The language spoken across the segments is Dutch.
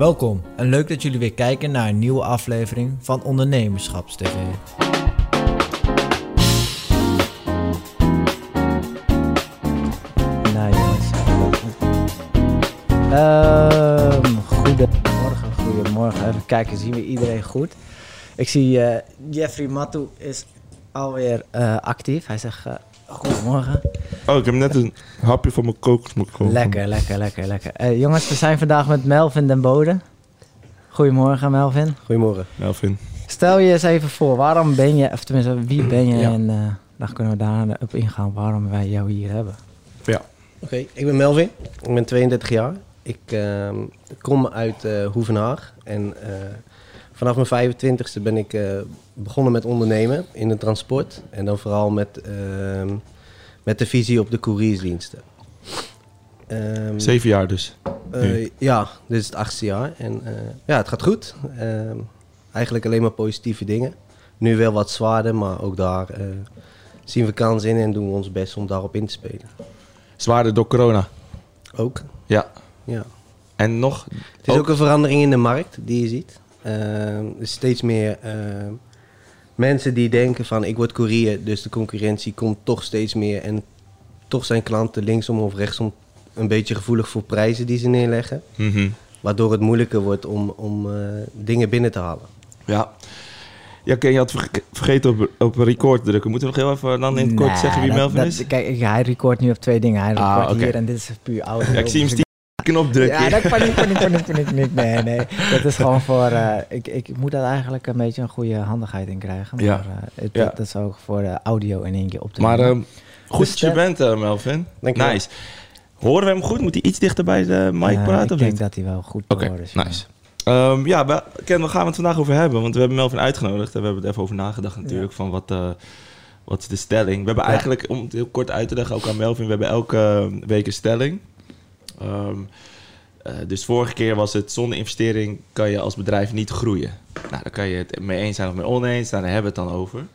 Welkom en leuk dat jullie weer kijken naar een nieuwe aflevering van Ondernemerschapstv. Nou jongens. Ehm goedemorgen, goedemorgen. Even kijken, zien we iedereen goed? Ik zie eh, Jeffrey Mattu is alweer eh, actief. Hij zegt eh, goedemorgen. Oh, ik heb net een hapje van mijn kokosmelk gehad. Lekker, lekker, lekker, lekker. Eh, jongens, we zijn vandaag met Melvin den Bode. Goedemorgen Melvin. Goedemorgen. Melvin. Stel je eens even voor, waarom ben je, of tenminste, wie ben je? Ja. En eh, dan kunnen we daarop ingaan waarom wij jou hier hebben. Ja. Oké, ik ben Melvin. Ik ben 32 jaar. Ik ehm, kom uit eh Hoevenhaag. En eh, vanaf mijn 25ste ben ik eh, begonnen met ondernemen in het transport. En dan vooral met, ehm, met de visie op de couriersdiensten. Ehm, Zeven jaar dus. eh, ja, dit is het achtste jaar. En eh, ja, het gaat goed. Ehm, eigenlijk alleen maar positieve dingen. Nu wel wat zwaarder, maar ook daar eh, zien we kansen in en doen we ons best om daarop in te spelen. Zwaarder door corona. Ook, Ja. ja. En nog? Het is ook, een verandering in de markt die je ziet. Ehm, er is steeds meer mensen die denken van ik word courier, dus de concurrentie komt toch steeds meer. En toch zijn klanten linksom of rechtsom een beetje gevoelig voor prijzen die ze neerleggen. Mhm. Waardoor het moeilijker wordt om, om eh, dingen binnen te halen. Ja. Ja, Ken, je had verge- vergeten op, op record te drukken. Moeten we nog heel even dan in het kort Nee, zeggen wie dat- Melvin dat- is? Kijk, hij record nu op twee dingen. Hij Ah, record oké. hier en dit is puur audio. Ja, ik zie hem Stiekem knop drukken. Ja, dat paniek, paniek, paniek, paniek, paniek. Nee, nee. Dat is gewoon voor... eh, ik, ik moet daar eigenlijk een beetje een goede handigheid in krijgen. Maar Ja. eh, het, Ja. dat is ook voor de audio in één keer op te Maar ehm, goed Dus, dat je eh, bent, Melvin. Dank je wel. Nice. Horen we hem goed? Moet hij iets dichter bij de mic Ja, praten ik of denk niet? dat hij wel goed Oké, te horen is. ja. nice. Ehm, ja, we, Ken, waar gaan we het vandaag over hebben? Want we hebben Melvin uitgenodigd en we hebben er even over nagedacht natuurlijk. Van wat, eh, wat is de stelling? We hebben Ja. eigenlijk, om het heel kort uit te leggen, ook aan Melvin, we hebben elke week een stelling. Ehm, eh, dus vorige keer was het, zonder investering kan je als bedrijf niet groeien. Nou, daar kan je het mee eens zijn of mee oneens, daar hebben we het dan over.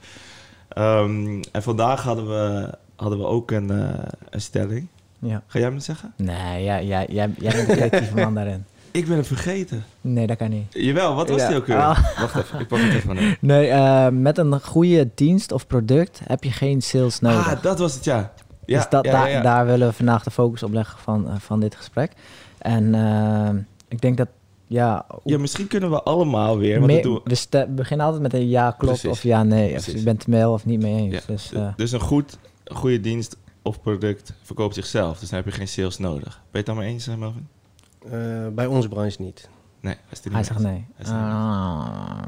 Ehm, en vandaag hadden we, hadden we ook een, eh, een stelling. Ja. Ga jij me zeggen? Nee, ja, ja, jij, jij bent de creatieve man daarin. Ik ben het vergeten. Nee, dat kan niet. Jawel, wat was Ja. die ook weer? Ah. Wacht even, ik pak het even aan. Nee, eh, met een goede dienst of product heb je geen sales nodig. Ah, dat was het, ja. Ja dus dat, ja, daar, ja, ja. daar willen we vandaag de focus op leggen van, eh, van dit gesprek. En eh, ik denk dat, ja... Ja, misschien kunnen we allemaal weer. Want doen we- beginnen altijd met een ja klopt Precies. of ja nee. Of Precies. je bent het wel of niet mee eens. ja, Dus, eh, dus een goed, een goede dienst of product verkoopt zichzelf. Dus dan heb je geen sales nodig. Ben je het daarmee eens, eh, Melvin? Eh, bij onze branche niet. Nee, hij is het er hij niet zegt mee nee. Hij niet Ah,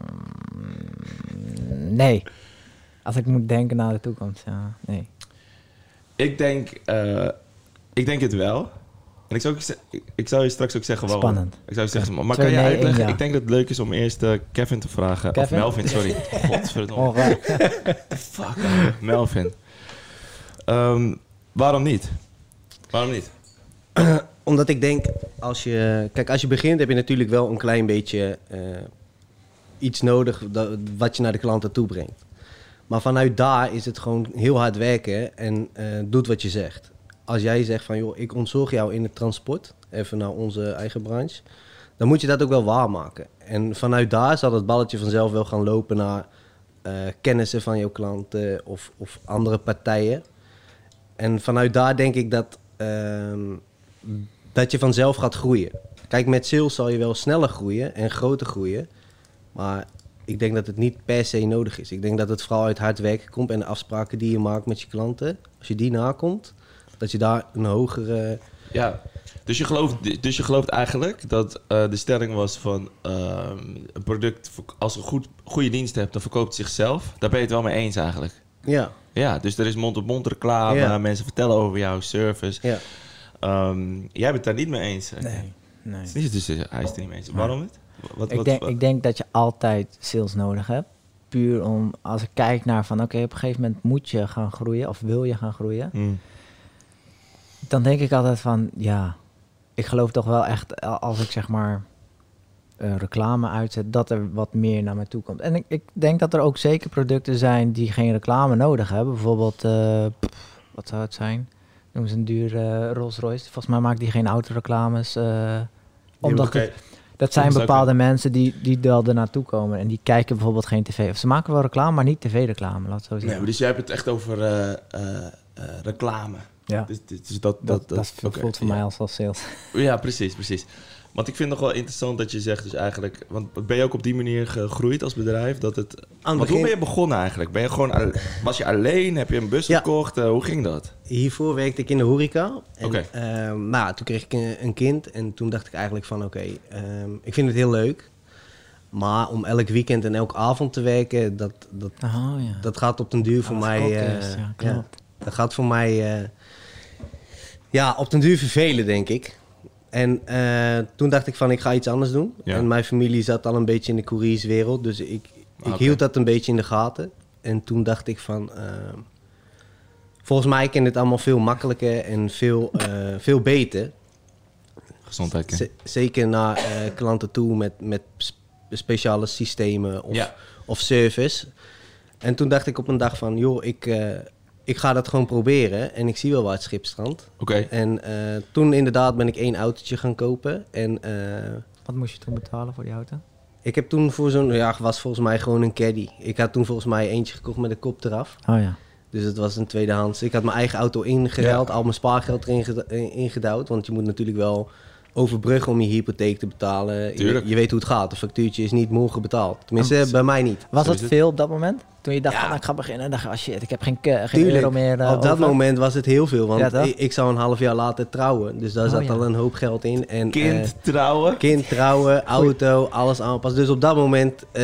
nee. Als ik moet denken naar de toekomst, ja, nee. Ik denk, eh, ik denk het wel. En ik zou, ook, ik, ik zou je straks ook zeggen waarom. Spannend. Ik zou je zeggen, maar Twee kan je nee, uitleggen? ja. Ik denk dat het leuk is om eerst eh, Kevin te vragen. Kevin? Of Melvin, sorry. Godverdomme. Oh. Fuck, man. Melvin. Ehm, waarom niet? Waarom niet? Omdat ik denk, als je, kijk, als je begint heb je natuurlijk wel een klein beetje eh, iets nodig dat, wat je naar de klanten toe brengt. Maar vanuit daar is het gewoon heel hard werken en eh, doet wat je zegt. Als jij zegt van, joh, ik ontzorg jou in het transport, even naar onze eigen branche, dan moet je dat ook wel waarmaken. En vanuit daar zal het balletje vanzelf wel gaan lopen naar eh, kennissen van jouw klanten of, of andere partijen. En vanuit daar denk ik dat, ehm, dat je vanzelf gaat groeien. Kijk, met sales zal je wel sneller groeien en groter groeien. Maar ik denk dat het niet per se nodig is. Ik denk dat het vooral uit hard werken komt en de afspraken die je maakt met je klanten. Als je die nakomt, dat je daar een hogere... Ja, dus je gelooft, dus je gelooft eigenlijk dat eh, de stelling was van ehm, een product, als je een goed, goede dienst hebt, dan verkoopt het zichzelf. Daar ben je het wel mee eens eigenlijk. Ja, Ja, dus er is mond-op-mond reclame, Ja. mensen vertellen over jouw service. ja. Ehm, jij bent het daar niet mee eens. hè? Nee, nee. Niet, dus hij is het er niet mee eens. Waarom niet? Wat, ik, wat- denk, wat- ik denk dat je altijd sales nodig hebt. Puur om, als ik kijk naar van, oké, op een gegeven moment moet je gaan groeien of wil je gaan groeien. Hmm. Dan denk ik altijd van, ja, ik geloof toch wel echt, eh, als ik zeg maar eh, reclame uitzet, dat er wat meer naar me toe komt. En ik, ik denk dat er ook zeker producten zijn die geen reclame nodig hebben. Bijvoorbeeld, eh, pff, wat zou het zijn? Noem eens een dure Rolls Royce. Volgens mij maakt die geen autoreclames. eh omdat het, Dat zijn Dat bepaalde mensen die, die wel er naartoe komen en die kijken bijvoorbeeld geen tv. Of ze maken wel reclame, maar niet tv-reclame, laat zo Nee, zeggen. maar dus jij hebt het echt over eh, eh, eh, reclame. ja, Dus, dus dus dat, dat, dat, oké, voelt voor ja. mij als wel sales. Ja, precies, precies. Want ik vind het nog wel interessant dat je zegt dus eigenlijk... Want ben je ook op die manier gegroeid als bedrijf? Dat het, Aan het want hoe ben je begonnen eigenlijk? Ben je gewoon, was je alleen? Heb je een bus Ja. gekocht? Eh, hoe ging dat? Hiervoor werkte ik in de horeca. En, Oké. ehm, nou, toen kreeg ik een, een kind en toen dacht ik eigenlijk van oké, ehm, ik vind het heel leuk. Maar om elk weekend en elke avond te werken, dat, dat, Oh ja. dat gaat op den duur voor dat mij... eh, ja, klopt. dat gaat voor mij eh, ja, op den duur vervelen, denk ik. En eh, toen dacht ik van ik ga iets anders doen. Ja. En mijn familie zat al een beetje in de courierswereld, dus ik, ik Ah, hield dat een beetje in de gaten. En toen dacht ik van... eh, volgens mij kan het allemaal veel makkelijker en veel, eh, veel beter. Gezondheid. Zeker naar klanten toe met, met sp- speciale systemen of, Ja. of service. En toen dacht ik op een dag van, joh, ik, ik ga dat gewoon proberen. En ik zie wel waar het schip strandt. Oké. En eh, toen inderdaad ben ik één autootje gaan kopen. En eh, Wat moest je toen betalen voor die auto? ik heb toen voor zo'n, ja, was volgens mij gewoon een caddy. Ik had toen volgens mij eentje gekocht met de kop eraf. Oh ja. Dus het was een tweedehands. Ik had mijn eigen auto ingeruild, al mijn spaargeld erin in- ingedouwd. Want je moet natuurlijk wel overbruggen om je hypotheek te betalen. Je, Tuurlijk. je weet hoe het gaat. Een factuurtje is niet morgen betaald. Tenminste, bij mij niet. Was het. veel op dat moment? Toen je dacht Ja. van, nou, ik ga beginnen. En dacht je, oh shit, ik heb geen, geen Tuurlijk, euro meer eh, op dat over. moment was het heel veel. Want Ja, ik, ik zou een half jaar later trouwen. Dus daar Oh, zat ja. al een hoop geld in. En, Kind eh, trouwen. kind trouwen, auto, alles aanpassen. Dus op dat moment eh,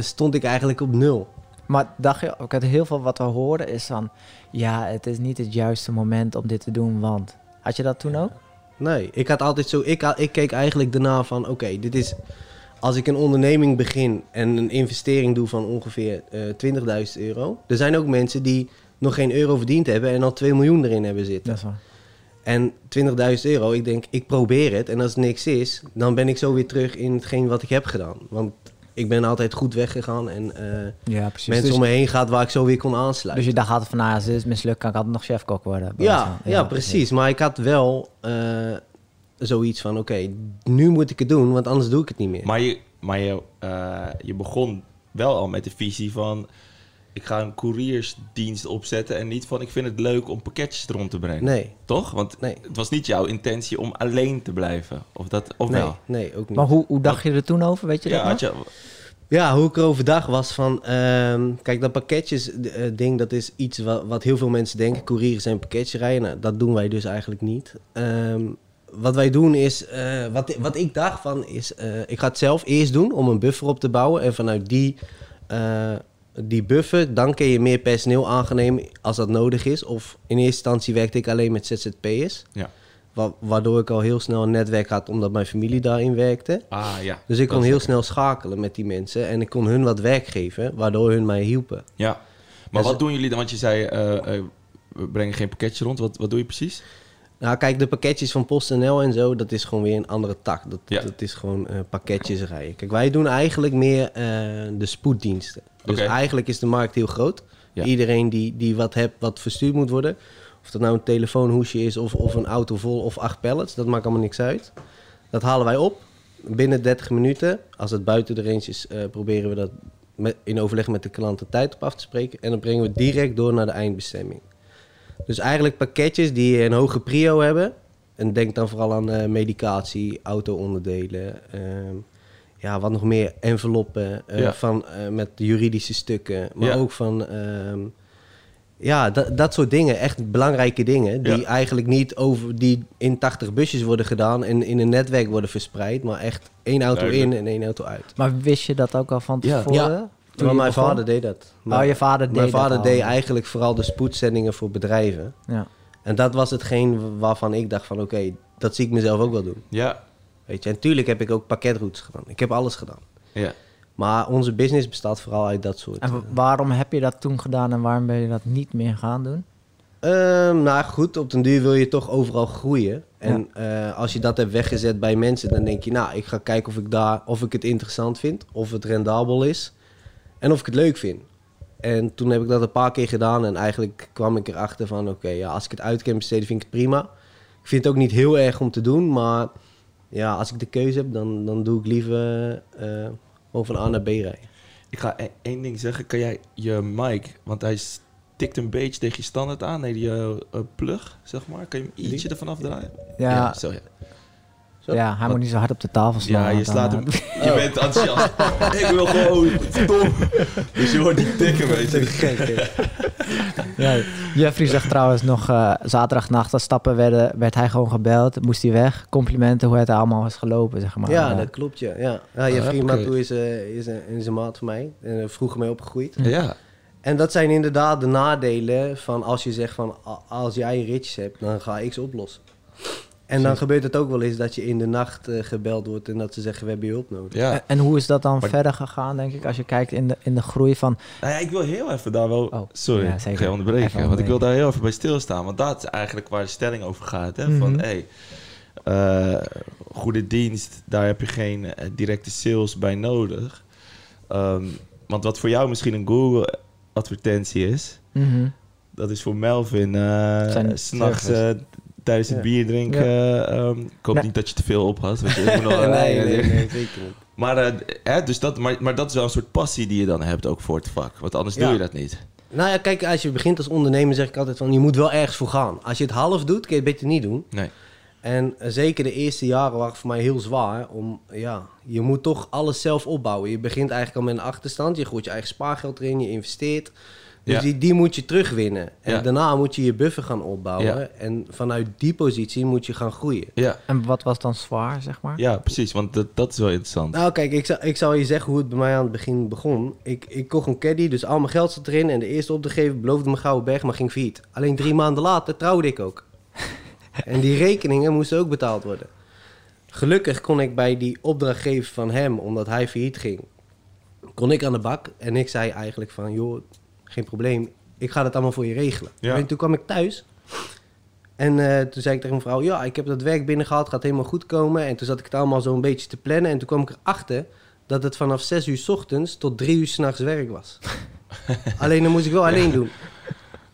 stond ik eigenlijk op nul. Maar dacht je, ook uit heel veel wat we hoorden is van... Ja, het is niet het juiste moment om dit te doen, want... Had je dat toen ook? Nee, ik had altijd zo. Ik, ik keek eigenlijk daarna van: oké, dit is. Als ik een onderneming begin en een investering doe van ongeveer eh 20.000 euro. Er zijn ook mensen die nog geen euro verdiend hebben en al 2 miljoen erin hebben zitten. Dat is waar. En 20.000 euro, ik denk, ik probeer het. En als het niks is, dan ben ik zo weer terug in hetgeen wat ik heb gedaan. Want ik ben altijd goed weggegaan en eh, Ja, precies. mensen dus, om me heen gaat waar ik zo weer kon aansluiten. dus je dacht altijd van, nou, als dit mislukt, kan ik altijd nog chefkok worden. Ja, ja, precies. Maar ik had wel eh, zoiets van: oké, nu moet ik het doen, want anders doe ik het niet meer. Maar, je, maar je, eh, je begon wel al met de visie van... Ik ga een couriersdienst opzetten en niet van... Ik vind het leuk om pakketjes rond te brengen. Nee, Toch? Want Nee. het was niet jouw intentie om alleen te blijven. Of, dat, of nee, wel? nee, ook niet. Maar hoe, hoe dacht je er toen over, weet je Ja, dat had nog? je, Ja, hoe ik erover dacht was van... ehm, kijk, dat pakketjes-ding, dat is iets wat, wat heel veel mensen denken. Couriers en pakketjes rijden. Nou, dat doen wij dus eigenlijk niet. Ehm, wat wij doen is... eh, wat, wat ik dacht van is... eh, ik ga het zelf eerst doen om een buffer op te bouwen. En vanuit die, eh, die buffer, dan kun je meer personeel aannemen als dat nodig is. Of in eerste instantie werkte ik alleen met ZZP'ers. Ja. Wa- waardoor ik al heel snel een netwerk had, omdat mijn familie daarin werkte. Ah, ja. Dus ik kon heel lekker. snel schakelen met die mensen en ik kon hun wat werk geven, waardoor hun mij hielpen. Ja. Maar wat doen jullie dan? Want je zei, eh, eh, we brengen geen pakketjes rond. Wat, wat doe je precies? Nou, kijk, de pakketjes van PostNL en zo, dat is gewoon weer een andere tak. Dat, Ja. dat is gewoon eh, pakketjes rijden. Kijk, wij doen eigenlijk meer eh, de spoeddiensten. Dus eigenlijk is de markt heel groot. Ja. Iedereen die, die wat hebt, wat verstuurd moet worden. Of dat nou een telefoonhoesje is of, of een auto vol of acht pallets, dat maakt allemaal niks uit. Dat halen wij op binnen 30 minuten. Als het buiten de range is, eh, proberen we dat met, in overleg met de klant de tijd op af te spreken. En dan brengen we direct door naar de eindbestemming. Dus eigenlijk pakketjes die een hoge prio hebben. En denk dan vooral aan eh, medicatie, auto-onderdelen. ehm, ja, wat nog meer, enveloppen eh, Ja. van, eh, met juridische stukken. Maar Ja. ook van, ehm, ja, dat, dat soort dingen. Echt belangrijke dingen. Die Ja. eigenlijk niet over, die in 80 busjes worden gedaan en in een netwerk worden verspreid. Maar echt één auto Duidelijk. in en één auto uit. Maar wist je dat ook al van Ja. tevoren? Ja. Toen Maar mijn begon? vader deed dat. Oh, je vader deed Mijn dat vader al. deed eigenlijk vooral de spoedzendingen voor bedrijven. Ja. En dat was hetgeen waarvan ik dacht van oké, dat zie ik mezelf ook wel doen. Ja. Weet je, en tuurlijk heb ik ook pakketroutes gedaan. Ik heb alles gedaan. Ja. Maar onze business bestaat vooral uit dat soort. En eh, wa- waarom heb je dat toen gedaan en waarom ben je dat niet meer gaan doen? Ehm, nou goed, op den duur wil je toch overal groeien. En eh, als je dat hebt weggezet bij mensen, dan denk je, nou, ik ga kijken of ik daar, of ik het interessant vind, of het rendabel is en of ik het leuk vind. En toen heb ik dat een paar keer gedaan en eigenlijk kwam ik erachter van, oké, ja, als ik het uit kan besteden, vind ik het prima. Ik vind het ook niet heel erg om te doen, maar ja, als ik de keuze heb, dan, dan doe ik liever eh gewoon van A naar B rijden. Ik ga e- één ding zeggen. Kan jij je mic, want hij tikt een beetje tegen je standaard aan. Nee, die eh, plug, zeg maar. Kan je hem ietsje ervan afdraaien? Ja, zo ja. Zo? ja, hij moet niet zo hard op de tafel slaan. Ja, je slaat eh. Je bent enthousiast. ik wil gewoon stom. Dus je hoort die tikken, weet je. Gek, hè? Ja, Jeffrey zegt trouwens nog eh, zaterdagnacht als stappen werden, werd hij gewoon gebeld, moest hij weg. Complimenten hoe het allemaal was gelopen, zeg maar. Ja, Eh, dat klopt, ja. ja. ja je Ah. Matou is, eh, is, een, is een maat van mij. En uh, vroeger mee opgegroeid. Ja. En dat zijn inderdaad de nadelen van als je zegt van... als jij ritjes hebt, dan ga ik ze oplossen. En dan gebeurt het ook wel eens dat je in de nacht eh, gebeld wordt... en dat ze zeggen, we hebben je hulp nodig. Ja. En, en hoe is dat dan Maar- verder gegaan, denk ik, als je kijkt in de, in de groei van... Nou ja, ik wil heel even daar wel... Oh, Sorry, ja, ik zeker. ga je onderbreken. Want ik wil daar heel even bij stilstaan. Want dat is eigenlijk waar de stelling over gaat. Hè? Van, Mhm. hey, eh, goede dienst, daar heb je geen eh, directe sales bij nodig. Ehm, want wat voor jou misschien een Google-advertentie is... mhm, Dat is voor Melvin uh, s'nachts eh, tijdens het Ja. bier drinken. ehm, ik hoop Nee. niet dat je te veel op had. Want je moet nog- nee, nee, nee, zeker niet. Maar, eh, hè, dus dat, maar, maar dat is wel een soort passie die je dan hebt ook voor het vak. Want anders Ja. doe je dat niet. Nou ja, kijk, als je begint als ondernemer zeg ik altijd van... je moet wel ergens voor gaan. Als je het half doet, kun je het beter niet doen. Nee. En eh, zeker de eerste jaren waren voor mij heel zwaar. Om, ja, je moet toch alles zelf opbouwen. Je begint eigenlijk al met een achterstand. Je gooit je eigen spaargeld erin, je investeert. Dus Ja. die, die moet je terugwinnen. En Ja. daarna moet je je buffer gaan opbouwen. Ja. En vanuit die positie moet je gaan groeien. Ja, En wat was dan zwaar, zeg maar? ja, precies. Want dat, dat is wel interessant. Nou kijk, ik zou, ik zou je zeggen hoe het bij mij aan het begin begon. Ik, ik kocht een caddy, dus al mijn geld zat erin. En de eerste opdrachtgever beloofde me gouden berg, maar ging failliet. Alleen drie maanden later trouwde ik ook. en die rekeningen moesten ook betaald worden. Gelukkig kon ik bij die opdrachtgever van hem, omdat hij failliet ging, kon ik aan de bak. En ik zei eigenlijk van, joh, geen probleem, ik ga dat allemaal voor je regelen. Ja. En toen kwam ik thuis en eh, toen zei ik tegen mijn vrouw, ja, ik heb dat werk binnengehaald, gaat helemaal goed komen. En toen zat ik het allemaal zo een beetje te plannen. En toen kwam ik erachter dat het vanaf 6 uur 's ochtends tot 3 uur 's nachts werk was. alleen dan moest ik wel alleen doen.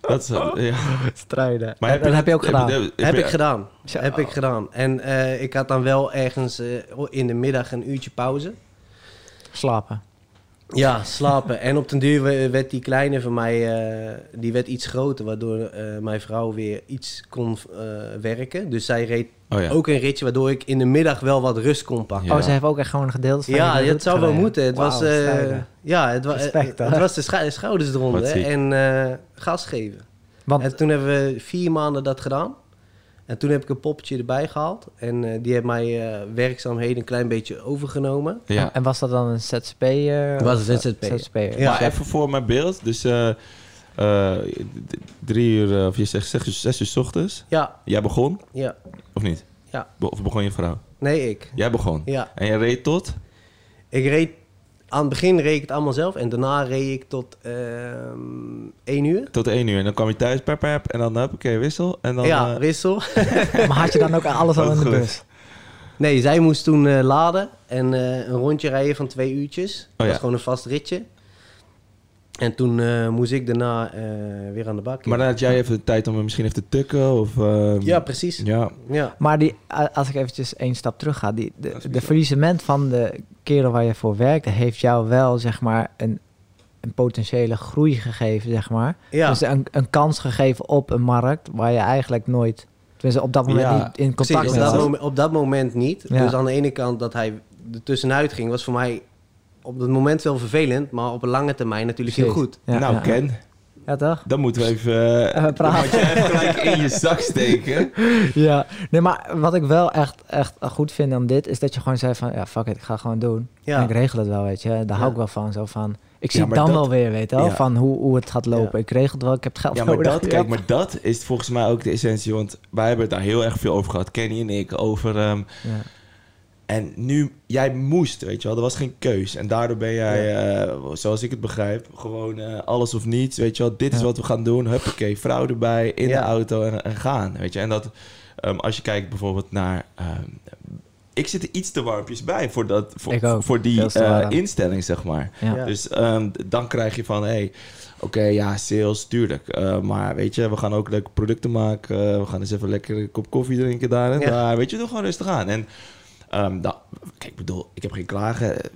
Dat is, wel- ja. Strijden. Maar en, dat heb je ook gedaan. heb- Heb ik gedaan. Heb ik gedaan. En eh, ik had dan wel ergens eh, in de middag een uurtje pauze. Slapen. Ja, slapen. en op den duur we- werd die kleine van mij, eh, die werd iets groter, waardoor eh, mijn vrouw weer iets kon eh, werken. Dus zij reed Oh ja. ook een ritje, waardoor ik in de middag wel wat rust kon pakken. Ja. Oh, ze heeft ook echt gewoon een gedeelte van Ja, route zou wel moeten. Het was, eh, ja, het, wa Respect, het, was de schou- schouders eronder en eh, gas geven. Want En toen hebben we vier maanden dat gedaan. En toen heb ik een poppetje erbij gehaald. En eh, die heeft mij eh, werkzaamheden een klein beetje overgenomen. Ja. En was dat dan een ZZP? eh, Was een. ZZP'er? Ja. maar even voor mijn beeld. Dus eh, eh, drie uur, of je zegt zes uur, zes uur 's ochtends. Ja, Jij begon, ja. of niet? Ja. Be- of begon je vrouw? Nee, ik. Jij begon. Ja. En je reed tot? Ik reed... Aan het begin reed ik het allemaal zelf. En daarna reed ik tot ehm één uur. Tot één uur. En dan kwam je thuis, pep, pep. En dan, oké, wissel. En dan... ja, eh, wissel. Maar had je dan ook alles al in de bus? Nee, zij moest toen eh, laden en eh, een rondje rijden van twee uurtjes. Dat Oh ja. was gewoon een vast ritje. En toen eh, moest ik daarna eh, weer aan de bak. maar dan had jij even de tijd om hem misschien even te tukken, of... ehm, Ja, precies. Ja, Ja. Maar die, als ik eventjes één stap terug ga, die, de, de faillissement van de kerel waar je voor werkte, heeft jou wel, zeg maar, een, een potentiële groei gegeven, zeg maar. Ja, Dus een, een kans gegeven op een markt waar je eigenlijk nooit, tenminste op dat moment Ja, niet in precies. contact Op mee dat, was. moment, op dat moment niet. Ja. Dus aan de ene kant dat hij er tussenuit ging, was voor mij op dat moment wel vervelend. Maar op een lange termijn natuurlijk heel goed. Ja, nou ja. Ken, Ja, toch? dan moeten we even... eh, Even dan praten. moet je even gelijk in je zak steken. Ja, nee, maar wat ik wel echt, echt goed vind aan dit, is dat je gewoon zei van, ja, fuck it, ik ga het gewoon doen. Ja. En ik regel het wel, weet je. Daar hou Ja. ik wel van, zo van, ik Ja, zie maar dan dat- wel weer, weet je wel, Ja. van hoe, hoe het gaat lopen. Ja. Ik regel het wel, ik heb het geld Ja, maar nodig. dat, kijk, maar dat is volgens mij ook de essentie. Want wij hebben het daar heel erg veel over gehad, Kenny en ik, over... ehm, Ja. En nu, jij moest, weet je wel, er was geen keus. En daardoor ben jij, eh, zoals ik het begrijp, gewoon eh, alles of niets, weet je wel. Dit is Ja. wat we gaan doen, huppakee, vrouw erbij, in Ja. de auto en, en gaan, weet je. En dat, ehm, als je kijkt bijvoorbeeld naar... ehm, ik zit er iets te warmpjes bij voor, dat, voor, Ik ook, voor die eh, instelling, zeg maar. Ja. Ja. Dus ehm, dan krijg je van, hé, hey, oké, ja, sales, tuurlijk. Eh, maar weet je, we gaan ook leuke producten maken. We gaan eens even lekker een kop koffie drinken daar en Ja. daar. Weet je, doe gewoon rustig aan. En ehm, nou, kijk, ik bedoel, ik heb geen klagen. eh,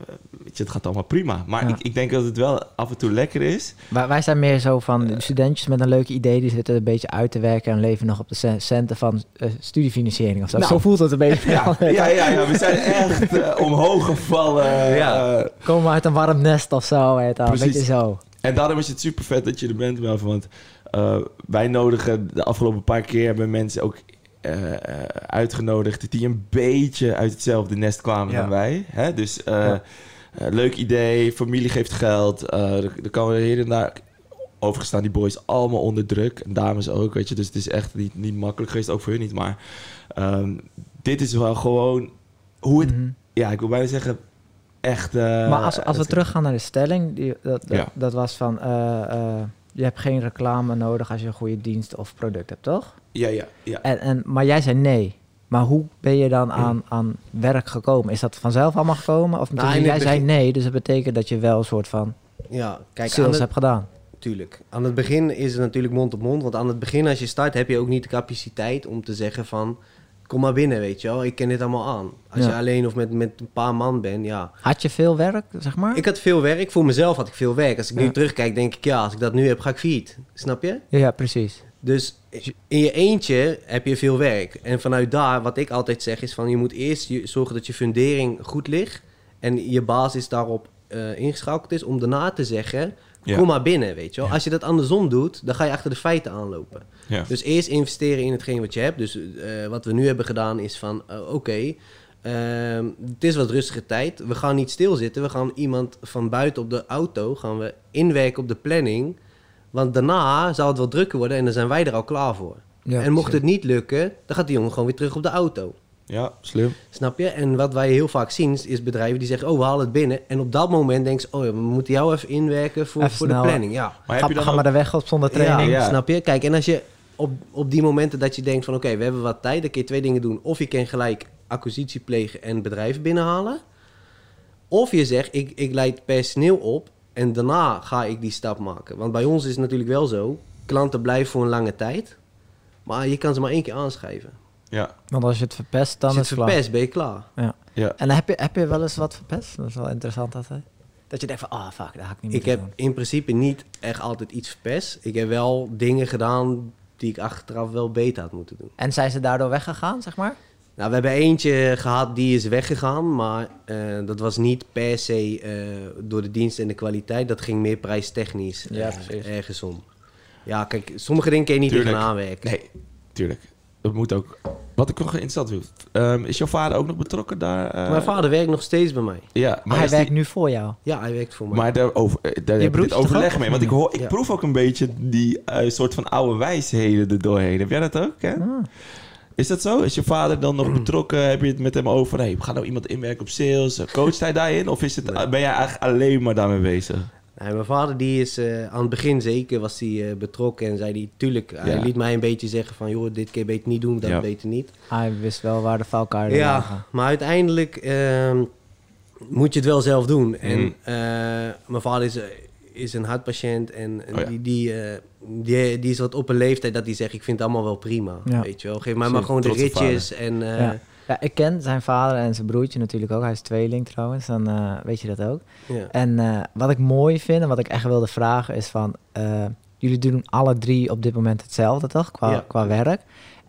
Weet je, het gaat allemaal prima. Maar Ja. ik, ik denk dat het wel af en toe lekker is. Wij, wij zijn meer zo van de studentjes met een leuk idee, die zitten een beetje uit te werken en leven nog op de ce- centen van eh, studiefinanciering of zo. Nou. zo voelt het een beetje. Ja, ja, ja, ja we zijn echt eh, omhoog gevallen. Ja. eh, Komen uit een warm nest of zo, weet. Een Precies. beetje zo. En daarom is het super vet dat je er bent, Melvin. Want eh, wij nodigen de afgelopen paar keer hebben mensen ook eh, eh, uitgenodigd die een beetje uit hetzelfde nest kwamen Ja. dan wij. Hè? Dus eh, Ja. leuk idee, familie geeft geld. eh er, er komen hier en daar. Overigens staan die boys allemaal onder druk. En dames ook, weet je. Dus het is echt niet, niet makkelijk geweest, ook voor hun niet. Maar ehm, dit is wel gewoon hoe het... Mhm. Ja, ik wil bijna zeggen, echt... eh, maar als, als we teruggaan naar de stelling, die, dat, dat, Ja. dat was van, eh, eh, je hebt geen reclame nodig als je een goede dienst of product hebt, toch? Ja, ja, ja. En, en, maar jij zei nee. Maar hoe ben je dan aan, aan werk gekomen? Is dat vanzelf allemaal gekomen? Of Nou, jij zei nee, dus dat betekent dat je wel een soort van Ja, kijk, sales het, hebt gedaan. tuurlijk. Aan het begin is het natuurlijk mond op mond. Want aan het begin, als je start, heb je ook niet de capaciteit om te zeggen van... Kom maar binnen, weet je wel. Ik ken dit allemaal aan. Als Ja. je alleen of met, met een paar man bent, ja. Had je veel werk, zeg maar? Ik had veel werk. Voor mezelf had ik veel werk. Als ik nu terugkijk, denk ik... Ja, als ik dat nu heb, ga ik failliet. Snap je? Ja, ja, precies. Dus in je eentje heb je veel werk. En vanuit daar, wat ik altijd zeg, is van je moet eerst je, zorgen dat je fundering goed ligt. En je basis daarop eh ingeschakeld is. Om daarna te zeggen, Ja. kom maar binnen, weet je wel. Ja. Als je dat andersom doet, dan ga je achter de feiten aanlopen. ja. Dus eerst investeren in hetgeen wat je hebt. Dus eh, wat we nu hebben gedaan is van, eh, oké, ehm, het is wat rustige tijd. We gaan niet stilzitten. We gaan iemand van buiten op de auto gaan we inwerken op de planning. Want daarna zal het wel drukker worden en dan zijn wij er al klaar voor. En mocht het niet lukken, dan gaat die jongen gewoon weer terug op de auto. Ja, slim. Snap je? En wat wij heel vaak zien, is bedrijven die zeggen... oh, we halen het binnen. En op dat moment denken ze... oh ja, we moeten jou even inwerken voor, Even voor de planning. Ja. Maar Ga, heb je dan ga ook- maar de weg op zonder training. Ja. snap je? Kijk, en als je op, op die momenten dat je denkt van... oké, we hebben wat tijd, dan kun je twee dingen doen. Of je kan gelijk acquisitie plegen en bedrijven binnenhalen. Of je zegt, ik, ik leid personeel op en daarna ga ik die stap maken. Want bij ons is het natuurlijk wel zo... klanten blijven voor een lange tijd... maar je kan ze maar één keer aanschrijven. Ja, Want als je het verpest, dan Als je is het het klaar. verpest, ben je klaar. Ja. ja. En heb je, heb je wel eens wat verpest? Dat is wel interessant altijd. Dat je denkt van, ah fuck, dat had ik niet Ik moeten heb doen. in principe niet echt altijd iets verpest. Ik heb wel dingen gedaan die ik achteraf wel beter had moeten doen. En zijn ze daardoor weggegaan, zeg maar? Nou, we hebben eentje gehad die is weggegaan, maar eh, dat was niet per se eh, door de dienst en de kwaliteit. Dat ging meer prijstechnisch eh, Ja, precies. ergens om. Ja, kijk, sommige dingen kun je niet Tuurlijk. tegen aanwerken. Nee, tuurlijk. Dat moet ook. Wat ik nog interessant vind. ehm, is jouw vader ook nog betrokken daar? eh? Mijn vader werkt nog steeds bij mij. Ja, Maar maar, hij die- werkt nu voor jou. Ja, hij werkt voor mij. maar daar, over, eh, daar heb je overleg mee. Want ik, hoor, ik Ja. proef ook een beetje die eh, soort van oude wijsheden er doorheen. Heb jij dat ook? Hè? Ah. Is dat zo? Is je vader dan nog betrokken? Heb je het met hem over? Hey, we gaan nou iemand inwerken op sales. Coacht hij daarin? Of is het, Nee. ben jij eigenlijk alleen maar daarmee bezig? Nee, mijn vader die is eh, aan het begin zeker was hij eh, betrokken en zei hij, tuurlijk, hij liet mij een beetje zeggen van, joh, dit keer beter niet doen, dat Ja. beter niet. Hij wist wel waar de valkuilen Ja, lagen. maar uiteindelijk ehm, moet je het wel zelf doen. En Mm. eh, mijn vader is, is een hartpatiënt en en Oh ja. die, die, eh, die, die is wat op een leeftijd dat hij zegt, ik vind het allemaal wel prima. Ja. Weet je wel, geef mij maar gewoon de ritjes. En, eh, Ja. Ik ken zijn vader en zijn broertje natuurlijk ook. Hij is tweeling trouwens, dan eh, weet je dat ook. ja. En eh, wat ik mooi vind en wat ik echt wilde vragen is van... eh, jullie doen alle drie op dit moment hetzelfde, toch? Qua, Ja. qua werk.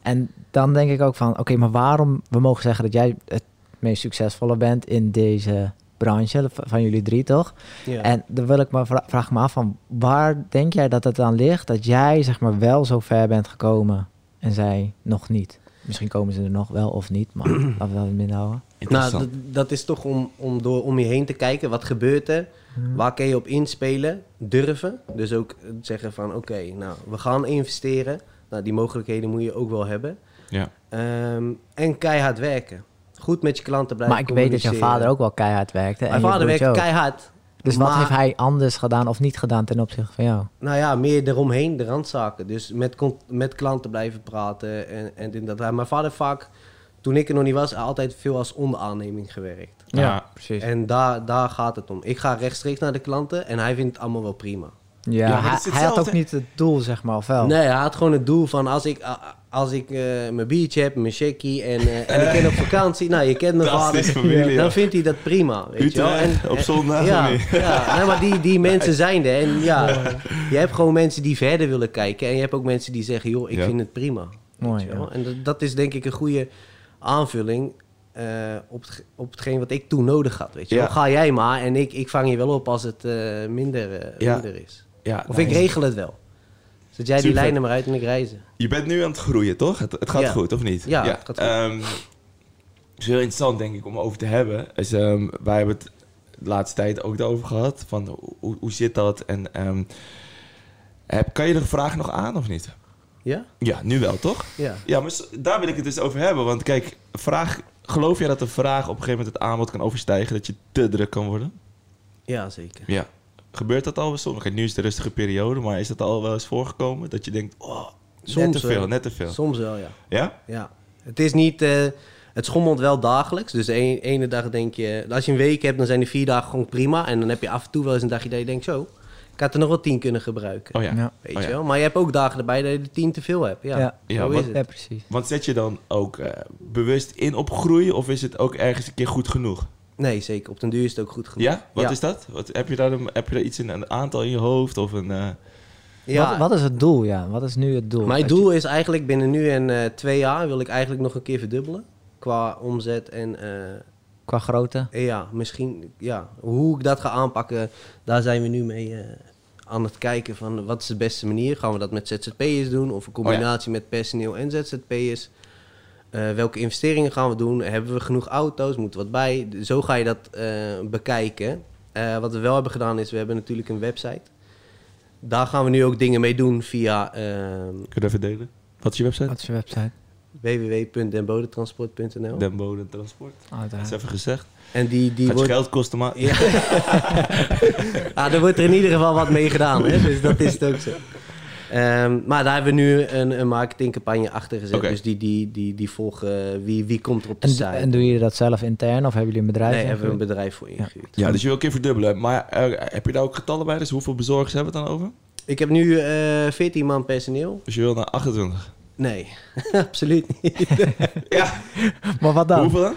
En dan denk ik ook van, oké, maar waarom... We mogen zeggen dat jij het meest succesvolle bent in deze branche van jullie drie, toch? Ja. En dan wil ik me vra- vraag me af van... Waar denk jij dat het aan ligt dat jij zeg maar wel zo ver bent gekomen en zij nog niet? Misschien komen ze er nog wel of niet, maar laten we dat in het midden houden. Nou, dat, dat is toch om, om door om je heen te kijken. Wat gebeurt er? Waar kun je op inspelen? Durven. Dus ook zeggen van oké, nou, we gaan investeren. Nou, die mogelijkheden moet je ook wel hebben. ja. Ehm, en keihard werken. Goed met je klanten blijven Maar ik weet dat jouw communiceren. vader ook wel keihard werkte. Mijn je vader broertje werkt ook. keihard. Dus wat heeft hij anders gedaan of niet gedaan ten opzichte van jou? Nou ja, meer eromheen, de randzaken. Dus met, met klanten blijven praten. En, en dit, dat. Mijn vader heeft vaak, toen ik er nog niet was, altijd veel als onderaanneming gewerkt. Ja, precies. En daar, daar gaat het om. Ik ga rechtstreeks naar de klanten en hij vindt het allemaal wel prima. Ja, hij, hij had ook niet het doel, zeg maar, of wel? Nee, hij had gewoon het doel van als ik, als ik eh, mijn biertje heb, mijn checkie en, eh, en ik ben op vakantie, nou, je kent mijn vader, familie, dan vindt hij dat prima, weet je wel. Op zondag, Ja, ja nee, maar die, die mensen zijn er. En ja, je hebt gewoon mensen die verder willen kijken en je hebt ook mensen die zeggen, joh, ik Ja. vind het prima. weet Mooi, je wel. ja. En dat, dat is denk ik een goede aanvulling eh, op, het, op hetgeen wat ik toen nodig had, weet je wel. Ga jij maar en ik, ik vang je wel op als het eh, minder, eh, Ja. minder is. Ja, Of ik regel het wel. Zet jij die lijnen maar uit en ik reizen. Je bent nu aan het groeien, toch? Het, het gaat Ja. goed, of niet? Ja, het gaat goed. Het is heel interessant, denk ik, om over te hebben. Is, ehm, wij hebben het de laatste tijd ook over gehad. Van hoe, hoe zit dat? En ehm, heb, kan je de vraag nog aan, of niet? Ja? Ja, nu wel, toch? Ja. Ja, maar daar wil ik het dus over hebben. Want kijk, vraag, geloof jij dat een vraag op een gegeven moment het aanbod kan overstijgen? Dat je te druk kan worden? Ja, zeker. Ja. Gebeurt dat al bij sommigen? Kijk, nu is het een rustige periode, maar is dat al wel eens voorgekomen? Dat je denkt, oh, net Soms te veel, wel. net te veel. Soms wel, ja. Ja? ja. Het is niet... eh, het schommelt wel dagelijks. Dus de een- ene dag denk je... Als je een week hebt, dan zijn de vier dagen gewoon prima. En dan heb je af en toe wel eens een dagje dat je denkt... Zo, ik had er nog wel tien kunnen gebruiken. Oh ja. Ja. Weet Oh je wel? Maar je hebt ook dagen erbij dat je er tien te veel hebt. Ja, Ja. Ja, zo wat- is het. Ja, precies. Want zet je dan ook eh, bewust in op groei of is het ook ergens een keer goed genoeg? Nee, zeker. Op den duur is het ook goed genoeg. Ja? Wat Ja. is dat? Wat, heb, je daar een, heb je daar iets in een aantal in je hoofd of een... eh, Ja. Wat, wat is het doel, ja? Wat is nu het doel? Mijn je- doel is eigenlijk binnen nu en eh, twee jaar... wil ik eigenlijk nog een keer verdubbelen. Qua omzet en... eh, Qua grootte? Ja, misschien, ja. Hoe ik dat ga aanpakken, daar zijn we nu mee eh, aan het kijken van wat is de beste manier. Gaan we dat met ZZP'ers doen of een combinatie met personeel en ZZP'ers? Eh, welke investeringen gaan we doen? Hebben we genoeg auto's? Moet er wat bij? Zo ga je dat eh, bekijken. Eh, wat we wel hebben gedaan is, we hebben natuurlijk een website. Daar gaan we nu ook dingen mee doen via eh, kun je dat even delen? Wat is je website? Wat is je website? www.denbodentransport.nl Den Bodem Transport. Dat is even gezegd. En die, die Gaat je wordt... geld kosten, maar... Ja. ah, er wordt er in ieder geval wat mee gedaan, hè? dus dat is het ook zo. Ehm, maar daar hebben we nu een, een marketingcampagne achter gezet. Dus die, die, die, die volgen wie, wie komt er op de En, site. en doen jullie dat zelf intern of hebben jullie een bedrijf? nee, hebben we een bedrijf voor ingehuurd. Ja, dus je wil een keer verdubbelen. Maar eh, heb je daar ook getallen bij? Dus hoeveel bezorgers hebben we het dan over? Ik heb nu eh 14 man personeel. Dus je wil naar 28. Nee, absoluut niet. Ja. Maar wat dan? Hoeveel dan?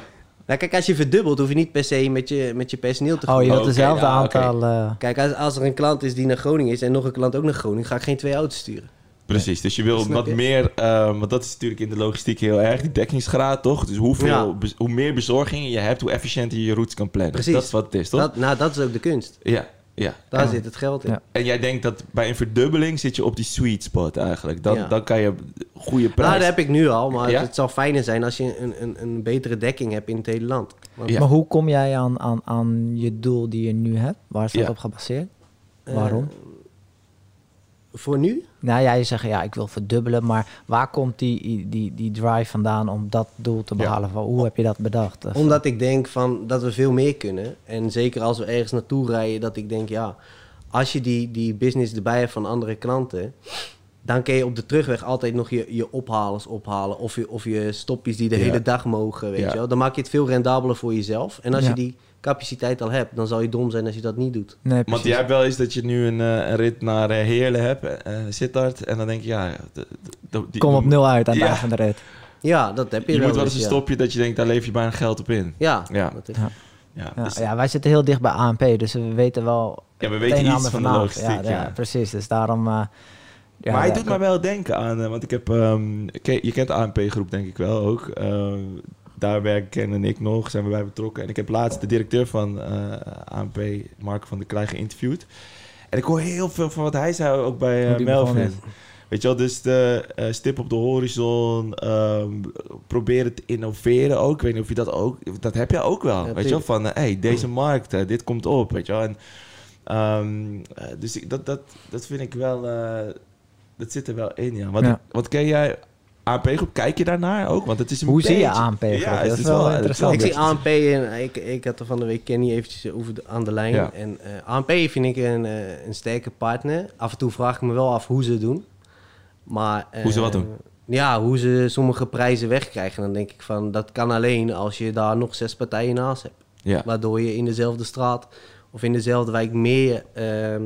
Nou, kijk, als je verdubbelt, hoef je niet per se met je, met je personeel te Oh, je wilt dezelfde aantal... eh, Kijk, als, als er een klant is die naar Groningen is en nog een klant ook naar Groningen, ga ik geen twee auto's sturen. Precies, dus je wil wat je? meer, eh, want dat is natuurlijk in de logistiek heel erg, die dekkingsgraad toch? Dus hoeveel, Ja. hoe meer bezorgingen je hebt, hoe efficiënter je je routes kan plannen. Precies. Dat is wat het is, toch? Dat, nou, dat is ook de kunst. Ja, ja. Daar zit het geld in. Ja. en jij denkt dat bij een verdubbeling zit je op die sweet spot eigenlijk. Dan, Ja. dan kan je goede prijs... Nou, dat heb ik nu al, maar Ja? het zal fijner zijn als je een, een, een betere dekking hebt in het hele land. Want, Ja. Maar hoe kom jij aan, aan, aan je doel die je nu hebt? Waar is dat Ja. op gebaseerd? eh, Waarom? Voor nu? Nou ja, je zegt ja, ik wil verdubbelen, maar waar komt die, die, die drive vandaan om dat doel te Ja. behalen? Van, Hoe heb je dat bedacht? Of- Omdat ik denk van dat we veel meer kunnen. En zeker als we ergens naartoe rijden, dat ik denk, ja, als je die, die business erbij hebt van andere klanten, dan kun je op de terugweg altijd nog je, je ophalers ophalen. Of je, of je stopjes die de Ja. hele dag mogen, weet Ja. je wel. Dan maak je het veel rendabeler voor jezelf. En als Ja. je die capaciteit al hebt, dan zal je dom zijn als je dat niet doet. Nee, Want jij hebt wel eens dat je nu een, eh, een rit naar eh, Heerlen hebt, eh Sittard, en dan denk je, ja... de- de- die- Kom op nul uit aan het Ja. eind van de rit. Ja, dat heb je, Je wel moet wel eens een ja. stopje dat je denkt, daar leef je bijna geld op in. Ja, Ja. dat is- Ja. Ja, Ja, dus- ja, wij zitten heel dicht bij ANP, dus we weten wel... ja we weten iets van de logistiek. Ja, ja, precies. Dus daarom... eh, ja, maar hij ja, doet mij wel denken aan, eh, want ik heb, ehm, je kent de ANP-groep denk ik wel ook. Ehm, daar werken Ken en ik nog, zijn we bij betrokken. En ik heb laatst de directeur van eh, ANP, Mark van der Klei, geïnterviewd. En ik hoor heel veel van wat hij zei ook bij eh, Melvin. Weet je wel, dus de eh, stip op de horizon, ehm, proberen te innoveren ook. Ik weet niet of je dat ook, dat heb je ook wel. Ja, weet je wel, van hé, hey, deze markt, dit komt op, weet je wel. En, ehm, eh, dus ik, dat, dat, dat vind ik wel, dat zit er wel in, ja. Wat, Ja. wat ken jij, ANP-groep, kijk je daarnaar ook? Want het is een Hoe zie je ANP-groep? Ja, Dat is is wel wel interessant. Ik zie ANP en ik, ik had er van de week Kenny eventjes over de, aan de lijn. Ja. En eh, ANP vind ik een, eh, een sterke partner. Af en toe vraag ik me wel af hoe ze het doen. Maar, eh, Hoe ze wat doen? Ja, hoe ze sommige prijzen wegkrijgen. Dan denk ik van, dat kan alleen als je daar nog zes partijen naast hebt. Ja, Waardoor je in dezelfde straat of in dezelfde wijk meer ehm,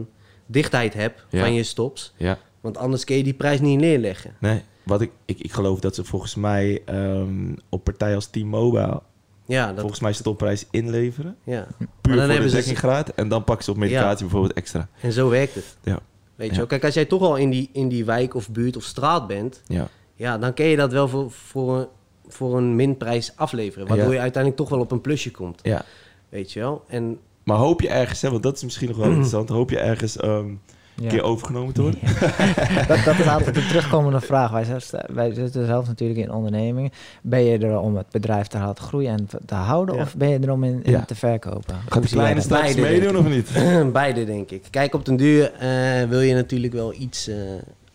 dichtheid hebt Ja. van je stops. ja, Want anders kun je die prijs niet neerleggen. nee. wat ik, ik, ik geloof dat ze volgens mij ehm, op partijen als T-Mobile Ja, dat, volgens mij stopprijs inleveren. ja. Puur dan voor de hebben ze- dekkingsgraad. En dan pakken ze op medicatie bijvoorbeeld extra. En zo werkt het. Ja. Weet je Ja. wel? Kijk, als jij toch al in die, in die wijk of buurt of straat bent, Ja. ja, dan kun je dat wel voor, voor, een, voor een minprijs afleveren. Waardoor je uiteindelijk toch wel op een plusje komt. ja. Weet je wel? En Maar hoop je ergens, hè, want dat is misschien nog wel interessant. Hoop je ergens ehm, Ja. keer overgenomen te worden? dat, dat is altijd een terugkomende vraag. Wij, zelfs- wij zitten zelf natuurlijk in ondernemingen. Ben je er om het bedrijf te laten groeien en te- houden? Ja. Of ben je er om in, in Ja. te verkopen? Gaat de kleine Beide, meedoen of niet? beide, denk ik. Kijk, op den duur eh, wil je natuurlijk wel iets eh,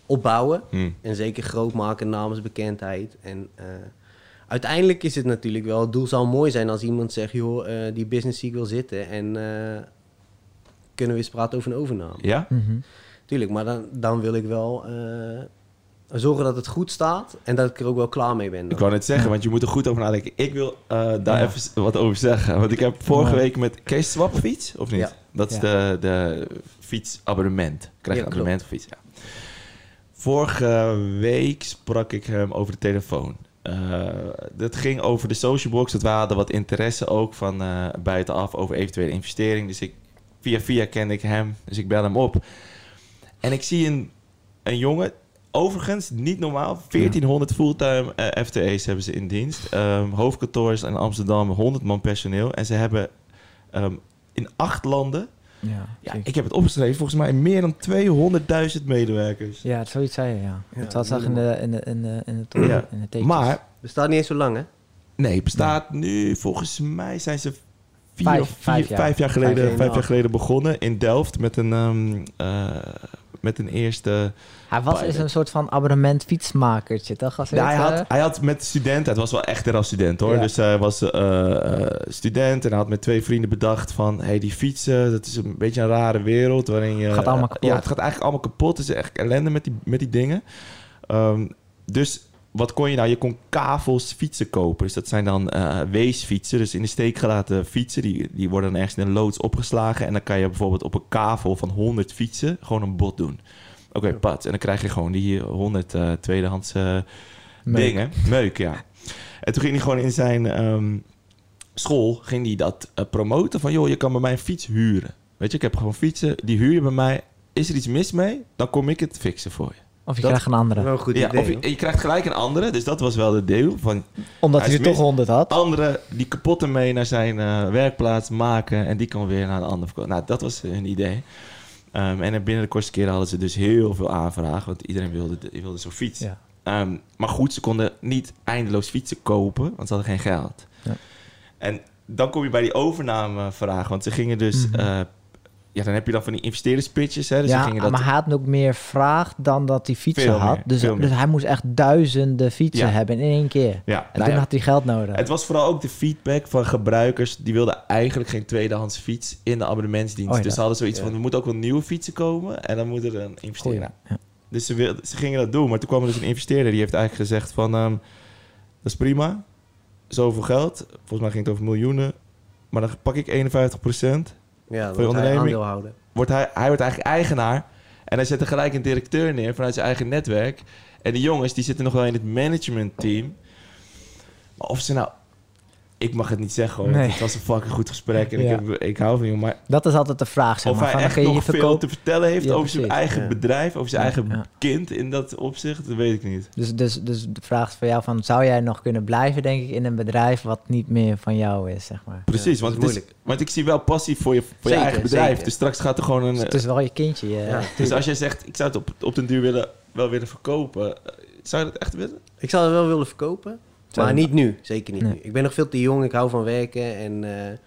opbouwen. Hm. En zeker groot maken namens bekendheid. En eh, uiteindelijk is het natuurlijk wel... Het doel zou mooi zijn als iemand zegt... joh, eh, die business zie ik wel zitten. En eh, kunnen we eens praten over een overname. Ja? Mhm. Tuurlijk, maar dan, dan wil ik wel... eh, zorgen dat het goed staat. En dat ik er ook wel klaar mee ben. Ik wou net zeggen, want je moet er goed over nadenken. Ik wil eh, daar Ja. even wat over zeggen. Want ik heb vorige Ja. week met Kees Swap fiets, of niet? Ja. Dat is Ja. de, de fietsabonnement. Krijg je abonnement op fiets, ja. Vorige week sprak ik hem over de telefoon. Eh, dat ging over de social box. Dat we hadden wat interesse ook van eh, buitenaf over eventuele investering. Dus ik, via via kende ik hem. Dus ik bel hem op. En ik zie een, een jongen, overigens niet normaal, 1400 fulltime eh, FTE's hebben ze in dienst. Ehm, hoofdkantoor is in Amsterdam, 100 man personeel. En ze hebben ehm, in acht landen, Ja, ja, ik heb het opgeschreven, volgens mij meer dan 200.000 medewerkers. ja, zoiets zei je, ja. Ja, het was zag in de, in de, in de, in de, toren, Ja. in de tekens. Maar, Bestaat niet eens zo lang, hè? nee, het bestaat nu, volgens mij zijn ze vier Vijf- vier, vijf vijf, jaar. jaar geleden, Vijf vijf, jaar, jaar ja. geleden begonnen in Delft met een, ehm, eh, met een eerste... Hij was Pilot. eens een soort van abonnement fietsmakertje, toch? Als Ja, hij, het, had, eh, hij had met studenten, het was wel echt er als student hoor. Ja. Dus hij was eh, student en hij had met twee vrienden bedacht van... hey, die fietsen, dat is een beetje een rare wereld waarin je... Gaat allemaal kapot. Ja, het gaat eigenlijk allemaal kapot. Het is echt ellende met die, met die dingen. Ehm, dus wat kon je nou? Je kon kavels fietsen kopen. Dus dat zijn dan eh, weesfietsen. Dus in de steek gelaten fietsen. Die, die worden dan ergens in een loods opgeslagen. En dan kan je bijvoorbeeld op een kavel van 100 fietsen gewoon een bot doen. Oké, Ja. pad. En dan krijg je gewoon die 100 eh tweedehands eh, Meuk. dingen. Meuk, ja. En toen ging hij gewoon in zijn ehm, school ging hij dat promoten. Van, joh, je kan bij mij een fiets huren. Weet je, ik heb gewoon fietsen. Die huur je bij mij. Is er iets mis mee? Dan kom ik het fixen voor je. Of je dat- krijgt een andere. Wel een goed Ja, idee. of je, je krijgt gelijk een andere. Dus dat was wel de deel. Van Omdat hij er toch mis- 100 had. andere die kapotte mee naar zijn eh, werkplaats maken. En die kan weer naar een ander verkopen. Nou, dat was hun idee. Ehm, en binnen de kortste keren hadden ze dus heel veel aanvragen. Want iedereen wilde, de- wilde zo'n fiets. Ja. Ehm, maar goed, ze konden niet eindeloos fietsen kopen, want ze hadden geen geld. Ja. En dan kom je bij die overnamevraag, want ze gingen dus... Mhm. eh, ja, dan heb je dan van die investeerderspitches, hè. Dus ja, gingen dat... maar hij had ook meer vraag dan dat hij fietsen Veel had. meer, dus, dus hij moest echt duizenden fietsen Ja. hebben in één keer. ja, En nou toen ja, had hij geld nodig. Het was vooral ook de feedback van gebruikers. Die wilden eigenlijk geen tweedehands fiets in de abonnementsdienst. Oh. Dus ze hadden zoiets van, er moeten ook wel nieuwe fietsen komen. En dan moet er een investering. Dus ze, wil- ze gingen dat doen. Maar toen kwam er dus een investeerder. Die heeft eigenlijk gezegd van... ehm, dat is prima. Zoveel geld. Volgens mij ging het over miljoenen. Maar dan pak ik 51 Ja, Voor onderneming? Wordt hij, hij wordt eigenlijk eigenaar. En hij zet er gelijk een directeur neer vanuit zijn eigen netwerk. En die jongens die zitten nog wel in het managementteam. Maar of ze nou... Ik mag het niet zeggen hoor. want Nee. Het was een fucking goed gesprek. En Ja. ik, heb, ik hou van je. Maar Dat is altijd de vraag, zeg of maar. hij van, echt nog je veel verkopen. te vertellen heeft Ja, over zijn eigen ja. bedrijf. Over zijn Ja, eigen ja. kind in dat opzicht. Dat weet ik niet. Dus, dus, dus de vraag is voor jou van, zou jij nog kunnen blijven, denk ik, in een bedrijf wat niet meer van jou is, zeg maar. Precies. want, is het is, moeilijk. want ik zie wel passie voor je, voor je eigen bedrijf. zeker. Dus straks gaat er gewoon een... Dus het is wel je kindje. Ja. dus als jij zegt, ik zou het op, op den duur willen, wel willen verkopen. eh, Zou je dat echt willen? Ik zou het wel willen verkopen. Maar niet nu. Zeker niet Nee. nu. Ik ben nog veel te jong. Ik hou van werken. En eh,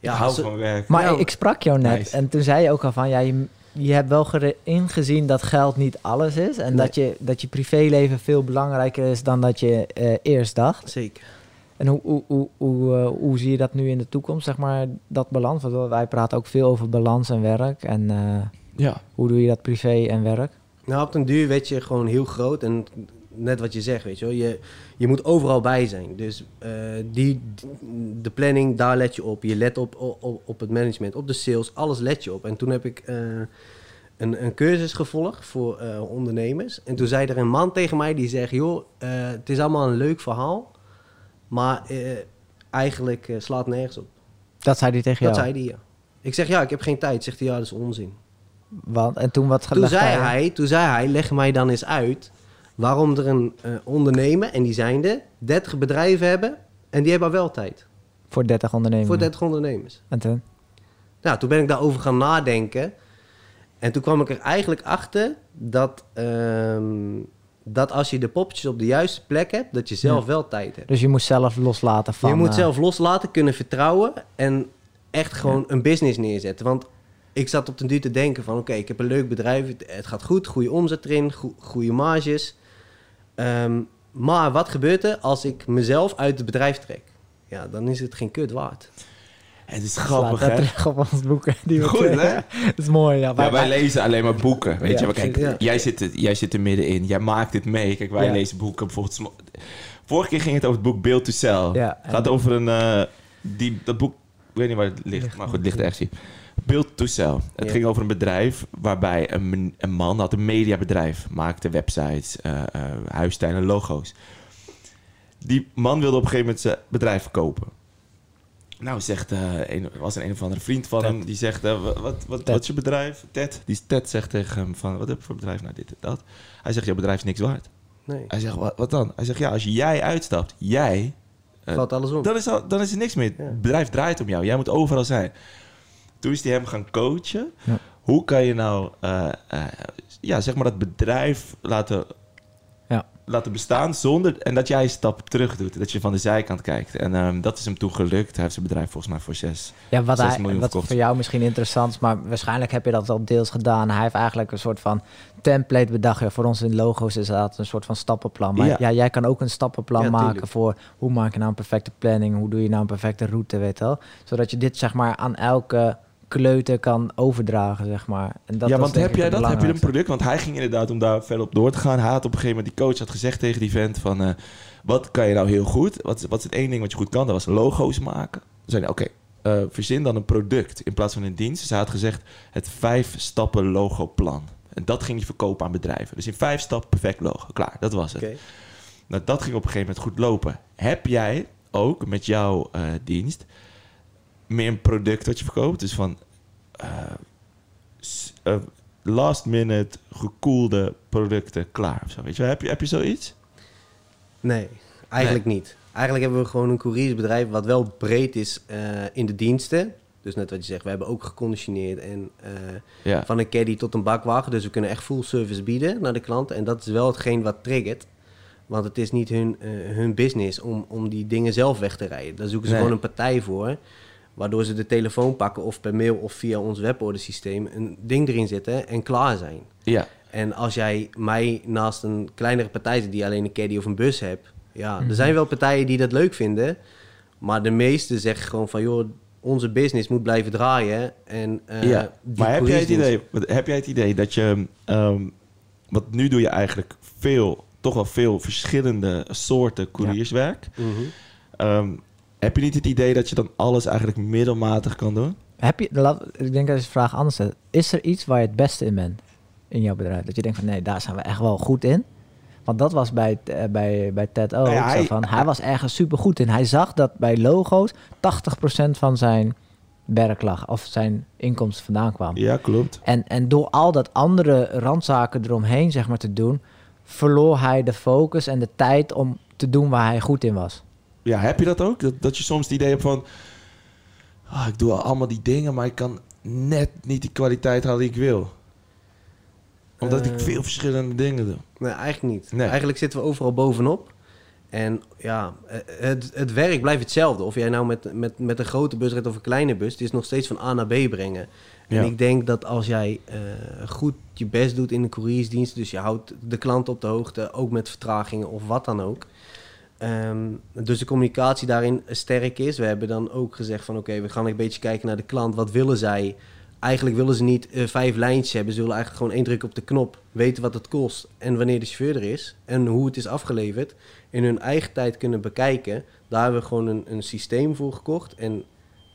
ja, ik hou van werk. Maar Ja, ik sprak jou net nice. en toen zei je ook al van, ja, je, je hebt wel ingezien dat geld niet alles is. En Nee. dat, je, dat je privéleven veel belangrijker is dan dat je eh, eerst dacht. Zeker. En hoe, hoe, hoe, hoe, eh, hoe zie je dat nu in de toekomst, zeg maar, dat balans? Want wij praten ook veel over balans en werk. En eh, Ja. hoe doe je dat privé en werk? Nou, op den duur werd je gewoon heel groot. En net wat je zegt, weet je wel. Je, je moet overal bij zijn. Dus eh, die, de planning, daar let je op. Je let op, op, op het management, op de sales. Alles let je op. En toen heb ik... eh, een, een cursus gevolgd voor eh, ondernemers. En toen zei er een man tegen mij die zegt... joh, het is allemaal een leuk verhaal... maar eigenlijk slaat nergens op. Dat zei hij tegen Dat jou? zei hij, ja. Ik zeg, ja, ik heb geen tijd. Zegt hij, ja, dat is onzin. Want, en toen wat Toen zei, hij, toen zei hij, leg mij dan eens uit... waarom er een eh, ondernemer, en die zijn er... 30 bedrijven hebben en die hebben wel tijd. Voor 30 ondernemers. Voor 30 ondernemers. En toen? Nou, toen ben ik daarover gaan nadenken. En toen kwam ik er eigenlijk achter dat, ehm, dat als je de poppetjes op de juiste plek hebt, dat je zelf Ja. wel tijd hebt. Dus je moest zelf loslaten van... je moet eh, zelf loslaten, kunnen vertrouwen en echt gewoon een business neerzetten. Want ik zat op den duur te denken van, oké, ik heb een leuk bedrijf, het, gaat goed, goede omzet erin, goe- goede marges. Ehm, maar wat gebeurt er als ik mezelf uit het bedrijf trek? Ja, dan is het geen kut waard. Het is slaat grappig, dat hè? terug op ons boeken. Die Goed, hè? Dat is mooi, ja. Ja, Wij- wij lezen alleen maar boeken. Weet Ja, je, maar kijk, ja. jij, zit er, jij zit er middenin. Jij maakt dit mee. Kijk, wij Ja. lezen boeken. Bijvoorbeeld, vorige keer ging het over het boek Build to Sell. Ja, het gaat over een... eh, die, dat boek, ik weet niet waar het ligt, Ligt maar goed, het ligt ergens hier. Build to Sell. Het Ja. ging over een bedrijf waarbij een, een man had een mediabedrijf. Maakte websites, huisstijlen, logo's. Die man wilde op een gegeven moment zijn bedrijf verkopen. Nou, zegt, eh een, was een een of andere vriend van Ted. hem, die zegt, wat, wat, wat, is je bedrijf? Ted. Die Ted zegt tegen hem van, wat heb je voor bedrijf? Nou, dit en dat. Hij zegt, jouw bedrijf is niks waard. Nee, Hij zegt, wat, wat dan? Hij zegt, ja, als jij uitstapt, jij, valt alles om. dan is, al, dan is er niks meer. Ja. Het bedrijf draait om jou. Jij moet overal zijn. Toen is hij hem gaan coachen. Ja. Hoe kan je nou, eh, eh, ja, zeg maar dat bedrijf laten, Ja. laten bestaan zonder... En dat jij een stap terug doet. Dat je van de zijkant kijkt. En ehm, dat is hem toen gelukt. Hij heeft zijn bedrijf volgens mij voor zes. Ja, wat, 6 hij, miljoen wat verkocht. voor jou misschien interessant is, maar waarschijnlijk heb je dat al deels gedaan. Hij heeft eigenlijk een soort van template bedacht. Ja, voor ons in logo's is dat een soort van stappenplan. Maar ja. Ja. jij kan ook een stappenplan Ja, maken voor hoe maak je nou een perfecte planning, hoe doe je nou een perfecte route, weet wel. Zodat je dit zeg maar aan elke kleuter kan overdragen, zeg maar. En dat ja, want heb jij dat? Heb je een product? Want hij ging inderdaad om daar verder op door te gaan. Hij had op een gegeven moment, die coach had gezegd tegen die vent van... eh, wat kan je nou heel goed? Wat, is- wat is het één ding wat je goed kan? Dat was logo's maken. Toen oké, eh, verzin dan een product in plaats van een dienst. Dus hij had gezegd, het vijf stappen logo plan. En dat ging hij verkopen aan bedrijven. Dus in vijf stappen perfect logo. Klaar, dat was het. Nou, dat ging op een gegeven moment goed lopen. Heb jij ook met jouw eh, dienst meer een product wat je verkoopt? Dus van eh, eh, last minute gekoelde producten klaar of zo. Weet je, heb je, heb je zoiets? Nee, eigenlijk niet. Eigenlijk hebben we gewoon een couriersbedrijf wat wel breed is eh, in de diensten. Dus net wat je zegt, we hebben ook geconditioneerd en Ja. van een caddy tot een bakwagen. Dus we kunnen echt full service bieden naar de klanten. En dat is wel hetgeen wat triggert. Want het is niet hun, hun business om, om die dingen zelf weg te rijden. Daar zoeken ze Nee. gewoon een partij voor. Waardoor ze de telefoon pakken of per mail of via ons webordersysteem een ding erin zetten en klaar zijn. Ja. En als jij mij naast een kleinere partij zet die alleen een caddy of een bus hebt. Ja, Mhm. er zijn wel partijen die dat leuk vinden. Maar de meesten zeggen gewoon van joh, onze business moet blijven draaien. En, eh, ja. Maar heb jij, het idee, heb jij het idee dat je... ehm want nu doe je eigenlijk veel, toch wel veel verschillende soorten courierswerk. Mhm. Ehm, heb je niet het idee dat je dan alles eigenlijk middelmatig kan doen? Heb je, laat, ik denk dat je de vraag anders zet. Is er iets waar je het beste in bent in jouw bedrijf? Dat je denkt van nee, daar zijn we echt wel goed in. Want dat was bij, eh, bij, bij Ted ook. Nou ja, hij- van, hij was ergens super goed in. Hij zag dat bij logo's 80% van zijn werk lag. Of zijn inkomsten vandaan kwam. Ja, klopt. En, en door al dat andere randzaken eromheen zeg maar, te doen... verloor hij de focus en de tijd om te doen waar hij goed in was. Ja, heb je dat ook? Dat, dat je soms het idee hebt van... ah, ik doe allemaal die dingen, maar ik kan net niet die kwaliteit halen die ik wil. Omdat ik Eh. veel verschillende dingen doe. Nee, eigenlijk niet. Nee. Eigenlijk zitten we overal bovenop. En ja, eh, het, het werk blijft hetzelfde. Of jij nou met, met, met een grote bus rijdt of een kleine bus. Het is nog steeds van A naar B brengen. En Ja. ik denk dat als jij eh, goed je best doet in de couriersdienst... dus je houdt de klant op de hoogte, ook met vertragingen of wat dan ook... Ehm, dus de communicatie daarin sterk is. We hebben dan ook gezegd van oké, we gaan een beetje kijken naar de klant. Wat willen zij? Eigenlijk willen ze niet eh, vijf lijntjes hebben. Ze willen eigenlijk gewoon één druk op de knop. Weten wat het kost en wanneer de chauffeur er is. En hoe het is afgeleverd. In hun eigen tijd kunnen bekijken. Daar hebben we gewoon een, een systeem voor gekocht. En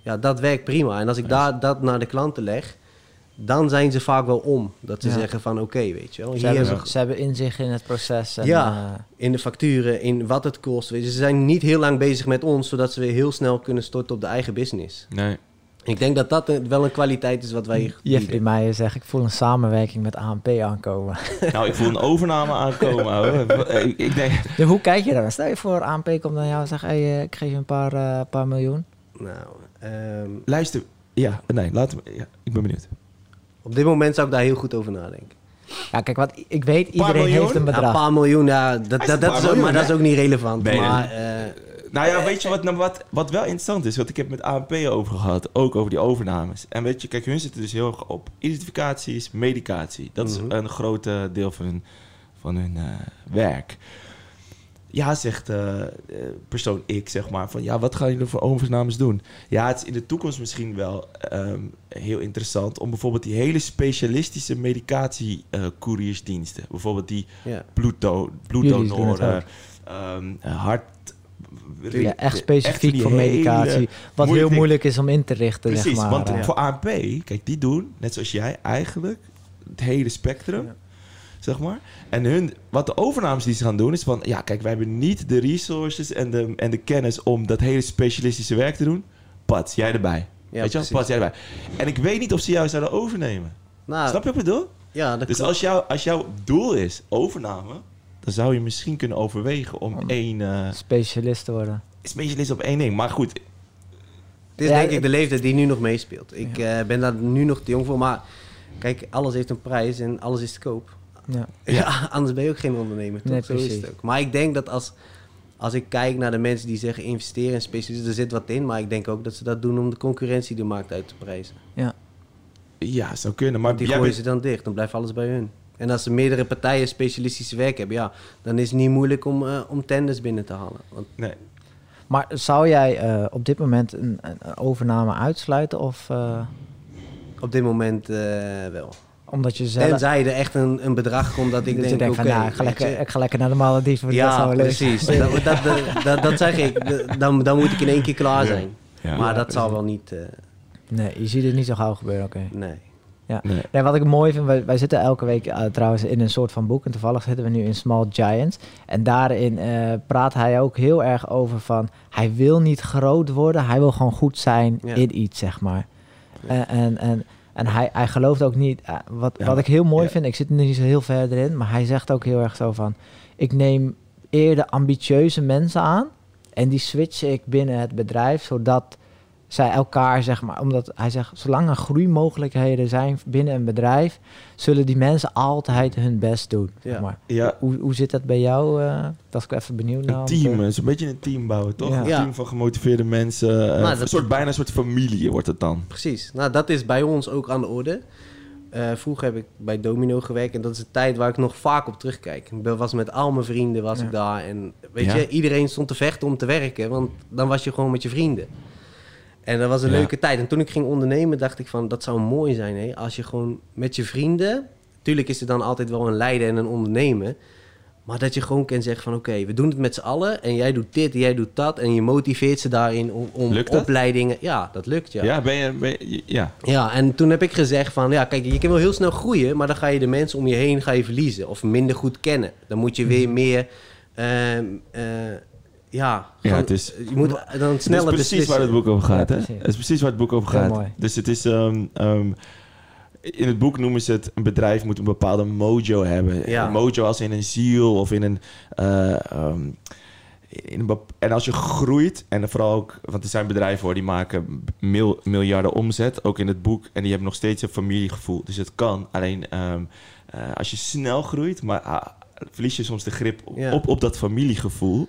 ja, dat werkt prima. En als ik daar dat naar de klanten leg... dan zijn ze vaak wel om. Dat ze Ja. zeggen van oké, weet je wel. Ze Hier hebben, ze hebben inzicht in het proces. En, Ja. eh, in de facturen, in wat het kost. Weet je. Ze zijn niet heel lang bezig met ons, zodat ze weer heel snel kunnen storten op de eigen business. Nee. Ik denk dat dat wel een kwaliteit is wat wij hier Jeffrey bieden. Meijer zegt, ik voel een samenwerking met ANP aankomen. Nou, ik voel een overname aankomen. ik, ik denk... Hoe kijk je daar? Stel je voor, ANP komt naar jou en zegt, hey, eh, ik geef je een paar, eh, paar miljoen. Nou, ehm, Luister. Ja, nee, laten we... Ja, ik ben benieuwd. Op dit moment zou ik daar heel goed over nadenken. Ja, kijk, wat ik weet, iedereen miljoen? heeft een Ja, een bedrag. paar miljoen, ja, dat, dat, is dat is ook, maar dat is ook niet relevant. Nee, maar eh, Nou ja, weet je wat, nou, wat, wat wel interessant is? Wat ik heb met ANP over gehad, ook over die overnames. En weet je, kijk, hun zitten dus heel erg op identificaties, medicatie. Dat is Mhm. een groot deel van hun, van hun eh, werk. Ja, zegt eh, eh, persoon X, zeg maar, van ja, wat gaan jullie voor overnames doen? Ja, het is in de toekomst misschien wel ehm, heel interessant om bijvoorbeeld die hele specialistische medicatie-couriersdiensten, bijvoorbeeld die het bloeddonoren, ehm, hart... Ja, echt specifiek voor medicatie. Wat heel moeilijk is om in te richten, Precies, zeg maar. want voor ANP, kijk, die doen, net zoals jij, eigenlijk het hele spectrum, Ja. Zeg maar. En hun, wat de overnames die ze gaan doen, is van, ja, kijk, wij hebben niet de resources en de, en de kennis om dat hele specialistische werk te doen. Pat, jij erbij. Ja, Weet je wel? Pat, jij erbij. En ik weet niet of ze jou zouden overnemen. Nou, Snap je wat ik bedoel? Ja, dat Dus klopt. als, jou, als jouw doel is overname, dan zou je misschien kunnen overwegen om Om- één uh, Specialist te worden. specialist op één ding. Maar goed, Het is Ja, denk ik de leeftijd die nu nog meespeelt. Ik eh, ben daar nu nog te jong voor, maar kijk, alles heeft een prijs en alles is te koop. Ja. Ja, anders ben je ook geen ondernemer, toch? Nee, Zo is precies. het ook. Maar ik denk dat als, als ik kijk naar de mensen die zeggen investeren in specialisten, er zit wat in. Maar ik denk ook dat ze dat doen om de concurrentie de markt uit te prijzen. ja, zou kunnen. Maar die gooien bent- ze dan dicht, dan blijft alles bij hun. En als er meerdere partijen specialistische werk hebben, ja, dan is het niet moeilijk om, eh, om tenders binnen te halen. Want Nee. Maar zou jij eh, op dit moment een, een een overname uitsluiten? Of eh, op dit moment eh, wel. Omdat je zelf... Tenzij er echt een, een bedrag komt dat ik dat je denk, denkt oké, van, nou, ik, ga lekker, ik ga lekker naar de Malediven. Ja, precies. dat, dat, dat, dat, dat zeg ik. Dan, dan moet ik in één keer klaar Ja. zijn. Ja. maar dat zal wel niet... eh, Nee, je ziet het niet zo gauw gebeuren, oké. nee. Nee. Nee, wat ik mooi vind, wij, wij zitten elke week eh, trouwens in een soort van boek. En toevallig zitten we nu in Small Giants. En daarin eh, praat hij ook heel erg over van... Hij wil niet groot worden, hij wil gewoon goed zijn Ja. in iets, zeg maar. En, en, en, en hij, hij gelooft ook niet... eh, wat, Ja, wat ik heel mooi ja. vind, ik zit er niet zo heel verder in... maar hij zegt ook heel erg zo van... Ik neem eerder ambitieuze mensen aan... en die switch ik binnen het bedrijf... zodat zij elkaar, zeg maar, omdat hij zegt, zolang er groeimogelijkheden zijn binnen een bedrijf, zullen die mensen altijd hun best doen. Zeg Ja. maar. Ja, Hoe, hoe zit dat bij jou? eh dat was ik even benieuwd naar. een team. is een beetje een team bouwen, toch? Ja. Een Ja. team van gemotiveerde mensen. eh, Nou, een soort, bijna een soort familie wordt het dan. Precies. Nou, dat is bij ons ook aan de orde. Eh, vroeger heb ik bij Domino gewerkt en dat is een tijd waar ik nog vaak op terugkijk. Ik was met al mijn vrienden was Ja. ik daar en weet Ja. je, iedereen stond te vechten om te werken, want dan was je gewoon met je vrienden. En dat was een Ja. leuke tijd. En toen ik ging ondernemen, dacht ik van, dat zou mooi zijn, hè? als je gewoon met je vrienden... Tuurlijk is er dan altijd wel een leider en een ondernemen. Maar dat je gewoon kan zeggen van, oké, we doen het met z'n allen... en jij doet dit en jij doet dat... en je motiveert ze daarin om, om opleidingen... Ja, dat lukt, ja. Ja, ben je... Ben je ja. Ja, en toen heb ik gezegd van, ja, kijk, je kan wel heel snel groeien, maar dan ga je de mensen om je heen ga je verliezen of minder goed kennen. Dan moet je weer meer, ehm, eh, ja, gewoon- het is- je moet dan Dat is sneller precies waar het boek over gaat, Ja, hè? Het is precies waar het boek over gaat. mooi. Dus het is... ehm, ehm, in het boek noemen ze het... een bedrijf moet een bepaalde mojo hebben. Ja. Een mojo als in een ziel of in een... eh, ehm, in een en als je groeit, en vooral ook... want er zijn bedrijven hoor, die maken mil- miljarden omzet, ook in het boek... en die hebben nog steeds een familiegevoel. Dus het kan. Alleen ehm, eh, als je snel groeit, maar ah, verlies je soms de grip op, Ja. op, op dat familiegevoel...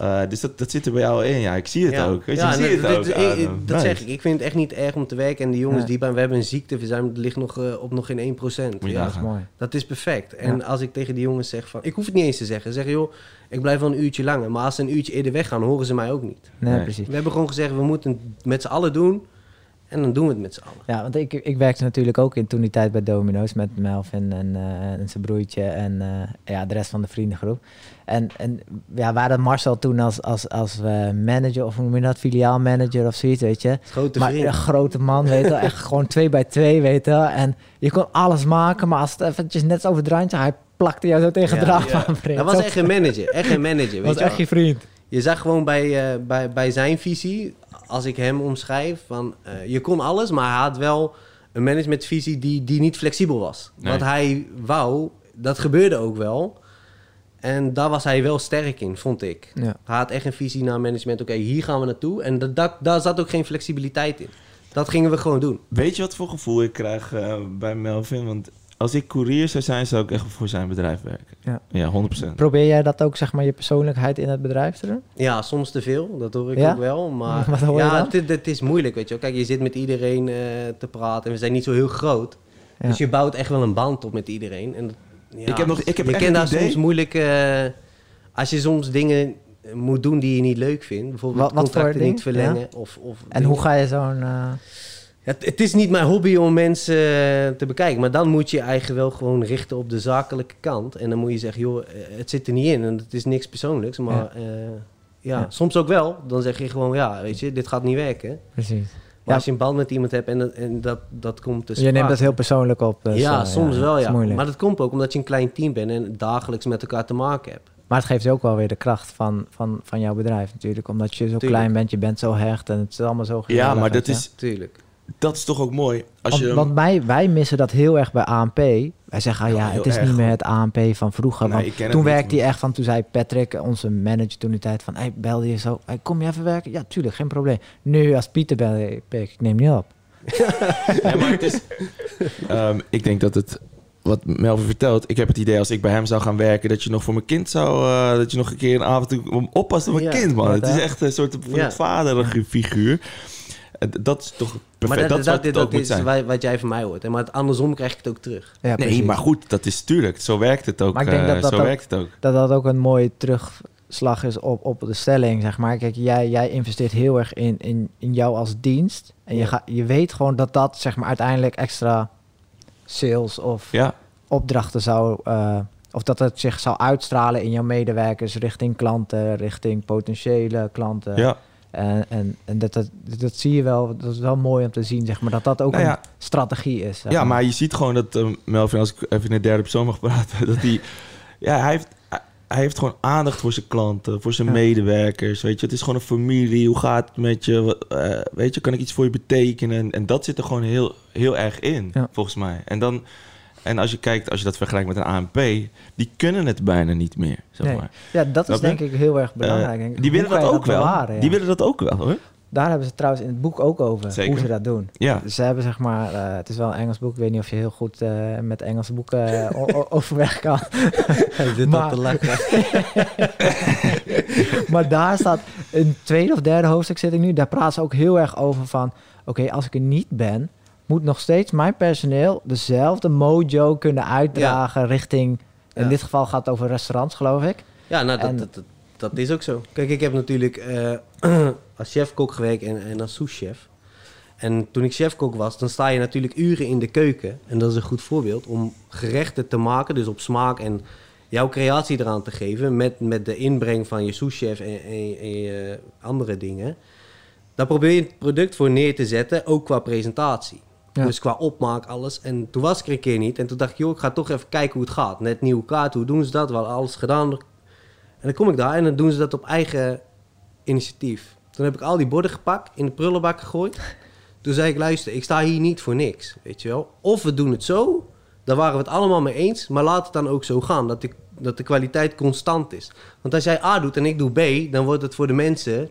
Eh, dus dat, dat zit er bij jou in, ja. Ik zie het Ja. ook. Weet je, Ja, ik zie en het dat- ook dat- ik-. Dat Nice. zeg ik. Ik vind het echt niet erg om te werken. En die jongens Ja. die bij, we hebben een ziekteverzuim, dat ligt nog eh, op nog geen 1%. Moet je Ja, dat is mooi. dat is perfect. En Ja. als ik tegen die jongens zeg van, ik hoef het niet eens te zeggen. Zeg joh, ik blijf wel een uurtje langer. Maar als ze een uurtje eerder weggaan, horen ze mij ook niet. Nee, Nee. precies. We hebben gewoon gezegd, we moeten het met z'n allen doen. En dan doen we het met z'n allen. Ja, want ik, ik werkte natuurlijk ook in toen die tijd bij Domino's met Melvin en, eh, en zijn broertje en eh, ja, de rest van de vriendengroep. En, en ja, waar dat Marcel toen als, als, als eh, manager of hoe noem je dat, filiaalmanager of zoiets, weet je. Grote Maar vriend. een grote man, weet je wel, echt gewoon twee bij twee, weet je wel. En je kon alles maken, maar als het eventjes net over het randje, hij plakte jou zo tegen het Ja, draad ja. aan, vriend. Dat was echt een manager. Echt een manager. Weet was je, echt je vriend. je zag gewoon bij, bij, bij zijn visie, als ik hem omschrijf, van eh, je kon alles, maar hij had wel een managementvisie die, die niet flexibel was. Nee. Wat hij wou, dat gebeurde ook wel. En daar was hij wel sterk in, vond ik. Ja. Hij had echt een visie naar management. Oké, hier gaan we naartoe. En dat, dat, daar zat ook geen flexibiliteit in. Dat gingen we gewoon doen. Weet je wat voor gevoel ik krijg eh, bij Melvin? Want als ik courier zou zijn, zou ik echt voor zijn bedrijf werken. Ja. Ja, 100%. Probeer jij dat ook, zeg maar, je persoonlijkheid in het bedrijf te doen? Ja, soms te veel, dat hoor ik Ja? ook wel. Maar Wat hoor je ja, het, het is moeilijk, weet je wel. Kijk, je zit met iedereen eh, te praten en we zijn niet zo heel groot. Ja. Dus je bouwt echt wel een band op met iedereen. En, dat- ja, Ik heb nog- ik heb je echt kent het daar idee- soms moeilijk... eh, als je soms dingen eh, moet doen die je niet leuk vindt. Bijvoorbeeld Wat- contracten niet verlengen. Of, of En dingen. hoe ga je zo'n... eh, het, het is niet mijn hobby om mensen eh, te bekijken. Maar dan moet je je eigen wel gewoon richten op de zakelijke kant. En dan moet je zeggen, joh, eh, het zit er niet in. En het is niks persoonlijks. Maar Ja. ja, ja, Ja. soms ook wel. Dan zeg je gewoon, ja, weet je, dit gaat niet werken. Precies. Maar Ja. als je een band met iemand hebt en, dat- en dat, dat komt te je neemt dat heel persoonlijk op. dus, ja, eh, soms wel, ja. Maar dat komt ook omdat je een klein team bent en dagelijks met elkaar te maken hebt. Maar het geeft je ook wel weer de kracht van, van, van jouw bedrijf natuurlijk. Omdat je zo Tuurlijk. klein bent, je bent zo hecht en het is allemaal zo Ja, maar dat is, Tuurlijk. Dat is toch ook mooi. Als Want, je, want wij, wij missen dat heel erg bij ANP. Wij zeggen, ah, Ja, het is erg. niet meer het ANP van vroeger. Nee, want toen werkte hij echt van, toen zei Patrick, onze manager toen die tijd van, hey, belde je zo, hey, kom je even werken? Ja, tuurlijk, geen probleem. Nu als Pieter belde, ik neem niet op. Nee, maar het is, Ehm, ik denk dat het, wat Melvin vertelt, ik heb het idee als ik bij hem zou gaan werken, dat je nog voor mijn kind zou, eh, dat je nog een keer een avond oppast op mijn Ja, kind, man. Het is echt een soort van Ja. vaderige figuur. Dat is toch perfect. Maar dat, moet is zijn. wa- wat jij van mij hoort. hè. Maar het andersom krijg je het ook terug. Ja, Nee, precies. maar goed, dat is tuurlijk. Zo werkt het ook. Maar ik denk dat eh, dat zo ook- werkt het ook. dat dat ook een mooie terugslag is op, op de stelling, zeg maar. Kijk, jij, jij investeert heel erg in, in, in jou als dienst. En je, ga, je weet gewoon dat dat, zeg maar, uiteindelijk extra sales of Ja, opdrachten zou... eh, of dat het zich zou uitstralen in jouw medewerkers richting klanten, richting potentiële klanten. ja. En, en, en dat, dat, dat zie je wel, dat is wel mooi om te zien, zeg maar, dat dat ook Nou ja. een strategie is. ja, maar je ziet gewoon dat eh, Melvin, als ik even in de derde persoon mag praten, dat hij, ja, hij heeft, hij heeft gewoon aandacht voor zijn klanten, voor zijn Ja. medewerkers. Weet je, het is gewoon een familie. Hoe gaat het met je? Eh, weet je, kan ik iets voor je betekenen? En, en dat zit er gewoon heel, heel erg in, Ja. volgens mij. En dan, en als je kijkt, als je dat vergelijkt met een ANP, die kunnen het bijna niet meer, zeg Nee. maar. Ja, dat is denk ik heel erg belangrijk. Eh, denk ik. die Hoe willen dat ook wel. bewaren, ja? Die willen dat ook wel, hoor. Daar hebben ze trouwens in het boek ook over, Zeker. hoe ze dat doen. Ja. Ze hebben zeg maar, eh, het is wel een Engels boek, ik weet niet of je heel goed eh, met Engelse boeken overweg kan. Hij zit Maar- te lachen. maar daar staat, in het tweede of derde hoofdstuk zit ik nu, daar praten ze ook heel erg over van, oké, als ik er niet ben, moet nog steeds mijn personeel dezelfde mojo kunnen uitdragen richting, in Ja. dit geval gaat het over restaurants geloof ik. Ja, nou, dat, En- dat, dat, dat is ook zo. Kijk, ik heb natuurlijk eh, als chef-kok gewerkt en, en als souschef. En toen ik chef-kok was, dan sta je natuurlijk uren in de keuken. En dat is een goed voorbeeld om gerechten te maken, dus op smaak en jouw creatie eraan te geven. Met, met de inbreng van je souschef en, en, en je andere dingen. Daar probeer je het product voor neer te zetten, ook qua presentatie. Ja. Dus qua opmaak, alles. En toen was ik er een keer niet. En toen dacht ik, joh, ik ga toch even kijken hoe het gaat. Net nieuwe kaart, hoe doen ze dat? We hadden alles gedaan. En dan kom ik daar en dan doen ze dat op eigen initiatief. Toen heb ik al die borden gepakt, in de prullenbak gegooid. Toen zei ik, luister, ik sta hier niet voor niks, weet je wel. Of we doen het zo, daar waren we het allemaal mee eens. Maar laat het dan ook zo gaan, dat de, dat de kwaliteit constant is. Want als jij A doet en ik doe B, dan wordt het voor de mensen...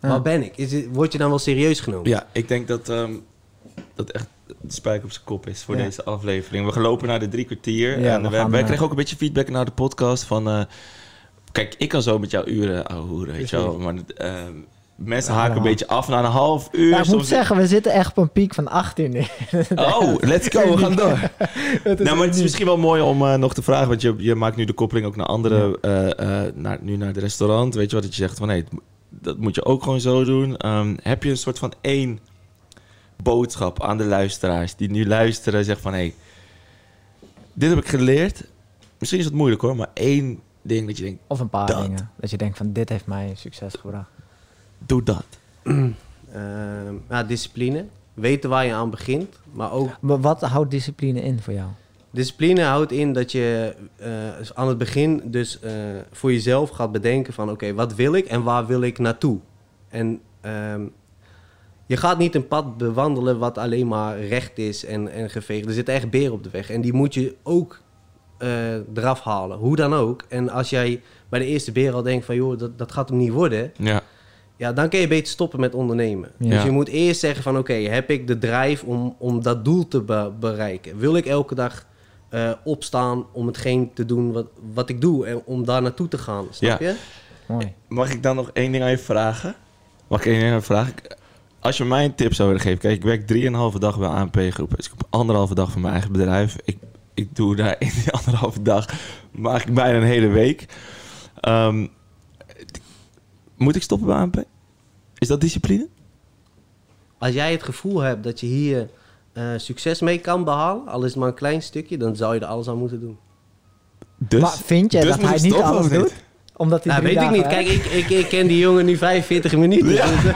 Ja. Waar ben ik? Is het, word je dan wel serieus genomen? Ja, ik denk dat ehm, dat echt de spijk op zijn kop is voor Ja. deze aflevering. We gaan lopen naar de drie kwartier. Ja, en we wij, eh, kregen ook een beetje feedback naar de podcast van... eh, kijk, ik kan zo met jou uren ouwehoeren, weet je wel. Maar ehm, mensen Ja, haken een beetje af na een half uur. Ja, ik moet zeggen, we zitten echt op een piek van 18 nu. Oh, let's go, we gaan door. Het is nou, maar het is misschien wel mooi om eh, nog te vragen, want je, je maakt nu de koppeling ook naar andere, eh, eh, naar, nu naar het restaurant. Weet je wat, dat je zegt van, hé, dat moet je ook gewoon zo doen. Ehm, heb je een soort van één boodschap aan de luisteraars die nu luisteren, zeg van hé, hey, dit heb ik geleerd. Misschien is het moeilijk hoor, maar één ding dat je denkt, Of een paar Dat. dingen. Dat je denkt van dit heeft mij succes gebracht. doe dat. Ehm, ja, discipline. Weten waar je aan begint. Maar ook Maar wat houdt discipline in voor jou? discipline houdt in dat je eh, aan het begin dus eh, voor jezelf gaat bedenken van... Oké, wat wil ik en waar wil ik naartoe? En ehm, je gaat niet een pad bewandelen wat alleen maar recht is en, en geveegd. Er zit echt beer op de weg. En die moet je ook eh, eraf halen. Hoe dan ook. En als jij bij de eerste beer al denkt van... joh, dat, dat gaat hem niet worden... Ja, Ja, dan kun je beter stoppen met ondernemen. Ja. Dus je moet eerst zeggen van... oké, heb ik de drive om, om dat doel te be- bereiken? Wil ik elke dag eh, opstaan om hetgeen te doen wat, wat ik doe... en om daar naartoe te gaan, snap Ja. je? Mooi. Mag ik dan nog één ding aan je vragen? Mag ik één ding aan je vragen? Als je mij een tip zou willen geven. Kijk, ik werk drieënhalve dag bij ANP Groep. Dus ik heb anderhalve dag van mijn eigen bedrijf. Ik, ik doe daar in die anderhalve dag... maak ik bijna een hele week. Ehm, moet ik stoppen bij ANP? Is dat discipline? Als jij het gevoel hebt dat je hier eh, succes mee kan behalen... al is het maar een klein stukje... dan zou je er alles aan moeten doen. Dus, maar vind jij dus dat hij niet alles doet? Omdat hij Nou, drie weet ik niet. Kijk, ik, ik, ik ken die jongen nu 45 minuten. Ja. Dus,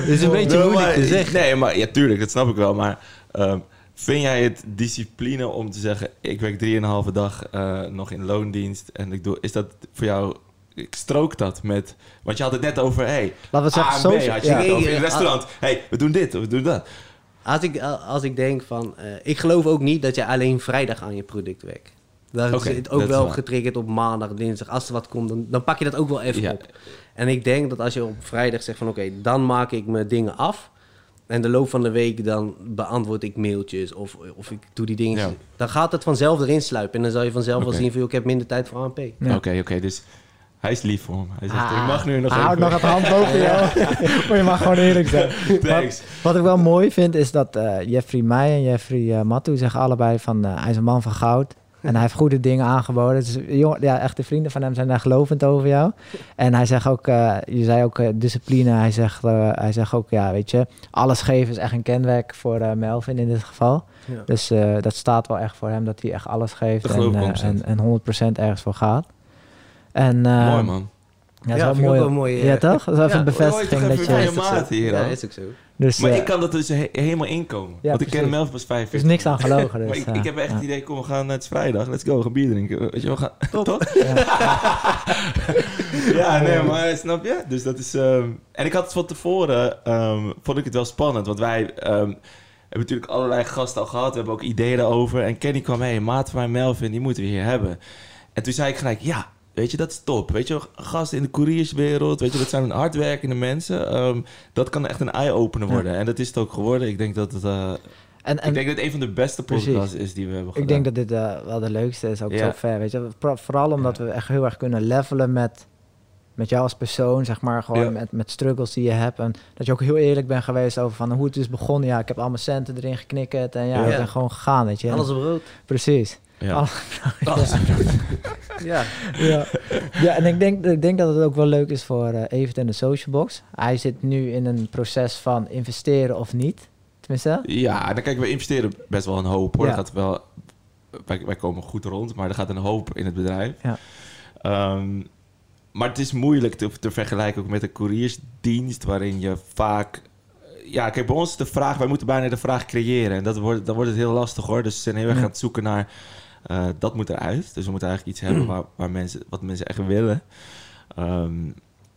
Het is een beetje moeilijk maar- te zeggen. Nee, maar ja, tuurlijk, dat snap ik wel. Maar ehm, vind jij het discipline om te zeggen... ik werk drieënhalve dag eh, nog in loondienst en ik doe... Is dat voor jou... Ik strook dat met... Want je had het net over... Hey, Laten we A zeggen, had je ja. het over in Ja. het restaurant. hey, we doen dit, we doen dat. Als ik, als ik denk van... eh, ik geloof ook niet dat je alleen vrijdag aan je product werkt. Dat Oké, is ook wel getriggerd op maandag, dinsdag. Als er wat komt, dan, dan pak je dat ook wel even Ja. op. En ik denk dat als je op vrijdag zegt van... Oké, dan maak ik mijn dingen af. En de loop van de week dan beantwoord ik mailtjes of, of ik doe die dingen. Ja. Dan gaat het vanzelf erin sluipen. En dan zal je vanzelf Oké. wel zien van... ik heb minder tijd voor ANP. Ja. Oké, oké, dus hij is lief voor hem. Hij zegt, Ah, ik mag nu nog nog het hand boven jou. maar je mag gewoon eerlijk zijn. Thanks. Wat ik wel mooi vind is dat eh, Jeffrey mij en Jeffrey eh Mattu zeggen allebei van eh, hij is een man van goud. En hij heeft goede dingen aangeboden. Dus, jongen, ja, echt de vrienden van hem zijn daar gelovend over jou. En hij zegt ook, eh, je zei ook eh, discipline. Hij zegt, eh, hij zegt ook, ja, weet je, alles geven is echt een kenmerk voor eh, Melvin in dit geval. Ja. Dus eh, dat staat wel echt voor hem dat hij echt alles geeft en, geloof ik eh, 100%. en, en 100% ergens voor gaat. En, eh, Mooi, man. Ja, dat is Ja, wel mooi. ook wel mooi. Ja, toch? Dat is even Ja, een bevestiging dat je... ja, is ook zo. Dus, Maar eh, ik kan dat dus he- helemaal inkomen. Ja, want ik ken hem wel pas er 45. is niks aan gelogen. Dus, Maar ik, eh, ik heb echt het idee, kom, we gaan, het is vrijdag, let's go, we gaan bier drinken. Weet je, we gaan, toch? ja, nee, maar snap je? Dus dat is... ehm, en ik had het van tevoren, ehm, vond ik het wel spannend, want wij ehm, hebben natuurlijk allerlei gasten al gehad, we hebben ook ideeën erover. En Kenny kwam, hey, maat van mij Melvin, die moeten we hier hebben. En toen zei ik gelijk, ja, weet je, dat is top. Weet je, gasten in de courierswereld, weet je, dat zijn hardwerkende mensen. Ehm, dat kan echt een eye-opener Ja. worden. En dat is het ook geworden. Ik denk dat het... eh, En, en ik denk dat het een van de beste Precies. podcasts is die we hebben gedaan. ik denk dat dit eh, wel de leukste is, ook Ja. zo ver, weet je. Voor- Vooral omdat we echt heel erg kunnen levelen met, met jou als persoon, zeg maar. Gewoon Ja. met, met struggles die je hebt. En dat je ook heel eerlijk bent geweest over van hoe het is begonnen. Ja, ik heb al mijn centen erin geknikkerd en ja, Ja. ik ben gewoon gegaan, weet je. Alles op rood. Precies. Ja. Alle- Ja. ja. ja, en ik denk, ik denk dat het ook wel leuk is voor eh Evert en de Social Box. Hij zit nu in een proces van investeren of niet. Tenminste, Ja, en dan kijk, we investeren best wel een hoop hoor. Ja. Gaat wel, wij, wij komen goed rond, maar er gaat een hoop in het bedrijf. Ja. Ehm, maar het is moeilijk te, te vergelijken ook met een couriersdienst, waarin je vaak... Ja, kijk, bij ons is de vraag, wij moeten bijna de vraag creëren. En dat wordt, dan wordt het heel lastig hoor. Dus we zijn heel erg aan het zoeken naar, eh, dat moet eruit. Dus we moeten eigenlijk iets hebben waar, waar mensen, wat mensen echt willen. Ehm,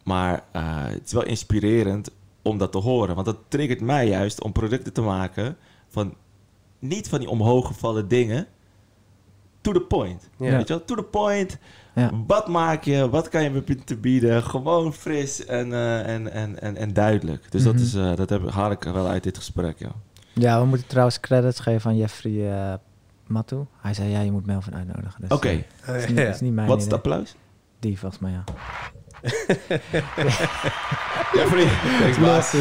maar eh, het is wel inspirerend om dat te horen. Want dat triggert mij juist om producten te maken van niet van die omhooggevallen dingen. To the point. Ja. Weet je wel? To the point. Ja. Wat maak je? Wat kan je me te bieden? Gewoon fris en, eh, en, en, en, en duidelijk. Dus Mhm. dat, is, eh, dat heb, haal ik er wel uit dit gesprek, ja. Ja, we moeten trouwens credits geven aan Jeffrey eh Mattu. Hij zei, ja, je moet Melvin uitnodigen. Dus, Oké, is niet, het is niet mijn wat is het applaus? Die volgens mij, ja. Jeffrey, thanks baas.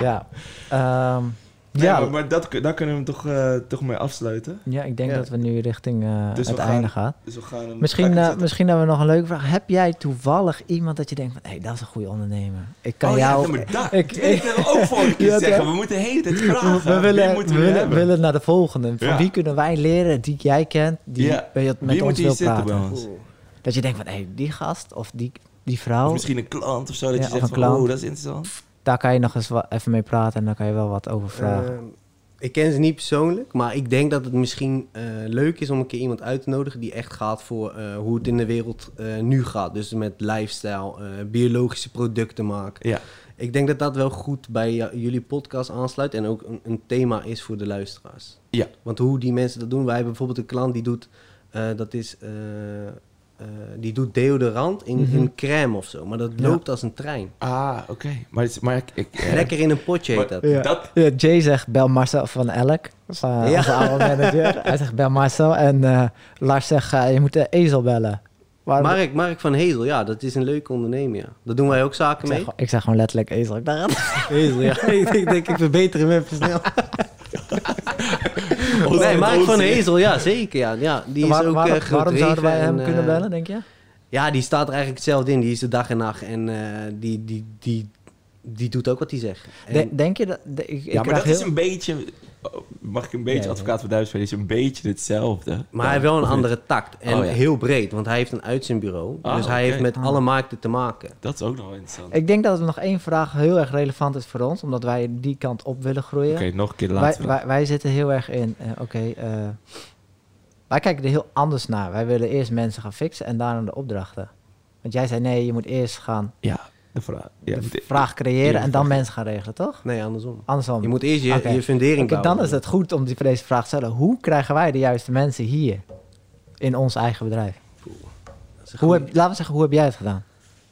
Ja. ehm, Nee, Ja. maar, maar dat, daar kunnen we hem toch, eh, toch mee afsluiten. Ja, ik denk Ja. dat we nu richting Dus we het gaan- einde gaan. Dus we gaan hem... Misschien, zetten? misschien hebben we nog een leuke vraag. Heb jij toevallig iemand dat je denkt van... hé, hey, dat is een goede ondernemer. Ik kan oh jou... ja, maar dat, ik- ik, ik wil ook vorige keer Ja, zeggen. We moeten de hele tijd we, vragen. we willen, we we willen, naar de volgende. Van Ja. wie kunnen wij leren die jij kent, die Ja. met Wie moet ons wil zitten bij praten? ons? Dat je denkt van, hé, hey, die gast of die, die vrouw, Of misschien een klant of zo. Dat Ja, je zegt een van, oh, dat is interessant. Daar kan je nog eens wat, even mee praten en dan kan je wel wat over vragen. Ehm, ik ken ze niet persoonlijk, maar ik denk dat het misschien eh, leuk is om een keer iemand uit te nodigen die echt gaat voor eh, hoe het in de wereld eh, nu gaat. Dus met lifestyle, eh, biologische producten maken. Ja. Ik denk dat dat wel goed bij jullie podcast aansluit en ook een, een thema is voor de luisteraars. Ja. Want hoe die mensen dat doen, wij hebben bijvoorbeeld een klant die doet, eh, dat is, eh, die doet deodorant in, Mhm. in crème of zo, maar dat Ja. loopt als een trein. Ah, oké. Maar, maar ik... ik eh, Lekker in een potje heet maar dat. Ja. Dat, Ja, Jay zegt, bel Marcel van Elk, Ja. onze oude manager. Hij zegt, bel Marcel. En eh, Lars zegt, je moet de ezel bellen. Waarom- Mark, Mark van Hezel, ja, dat is een leuke ondernemer. Ja. Dat doen wij ook zaken mee. gewoon- ik zeg gewoon letterlijk ezel. Ik dacht, Hezel, ja. ik denk, ik verbeter hem even snel. Nee, Mark van Hezel, ja, zeker. Ja, ja die is Waar- ook waarom, eh, groot waarom zouden wij hem en, kunnen eh, bellen, denk je? Ja, die staat er eigenlijk hetzelfde in. Die is de dag en nacht en eh, die, die, die, die doet ook wat hij zegt. En- De- denk je dat... de- ik, ik Ja, maar dat is een beetje... oh, Mag ik een beetje advocaat van Duits spelen? Is een beetje hetzelfde. maar hij heeft wel een andere tact. En Oh, ja. heel breed, want hij heeft een uitzendbureau. Ah, dus hij heeft met Ah. alle markten te maken. Dat is ook nog wel interessant. Ik denk dat er nog één vraag heel erg relevant is voor ons, omdat wij die kant op willen groeien. Oké, nog een keer de wij, laatste wij, wij zitten heel erg in, eh, oké, eh, wij kijken er heel anders naar. Wij willen eerst mensen gaan fixen en daarna de opdrachten. Want jij zei nee, je moet eerst gaan Ja, de vraag. Ja, de de- vraag creëren de en dan vraag. mensen gaan regelen, toch? Nee, andersom. Andersom. Je moet eerst je, je fundering Oké, bouwen. dan is het goed om die, deze vraag te stellen. Hoe krijgen wij de juiste mensen hier in ons eigen bedrijf? Hoe heb, laten we zeggen, hoe heb jij het gedaan?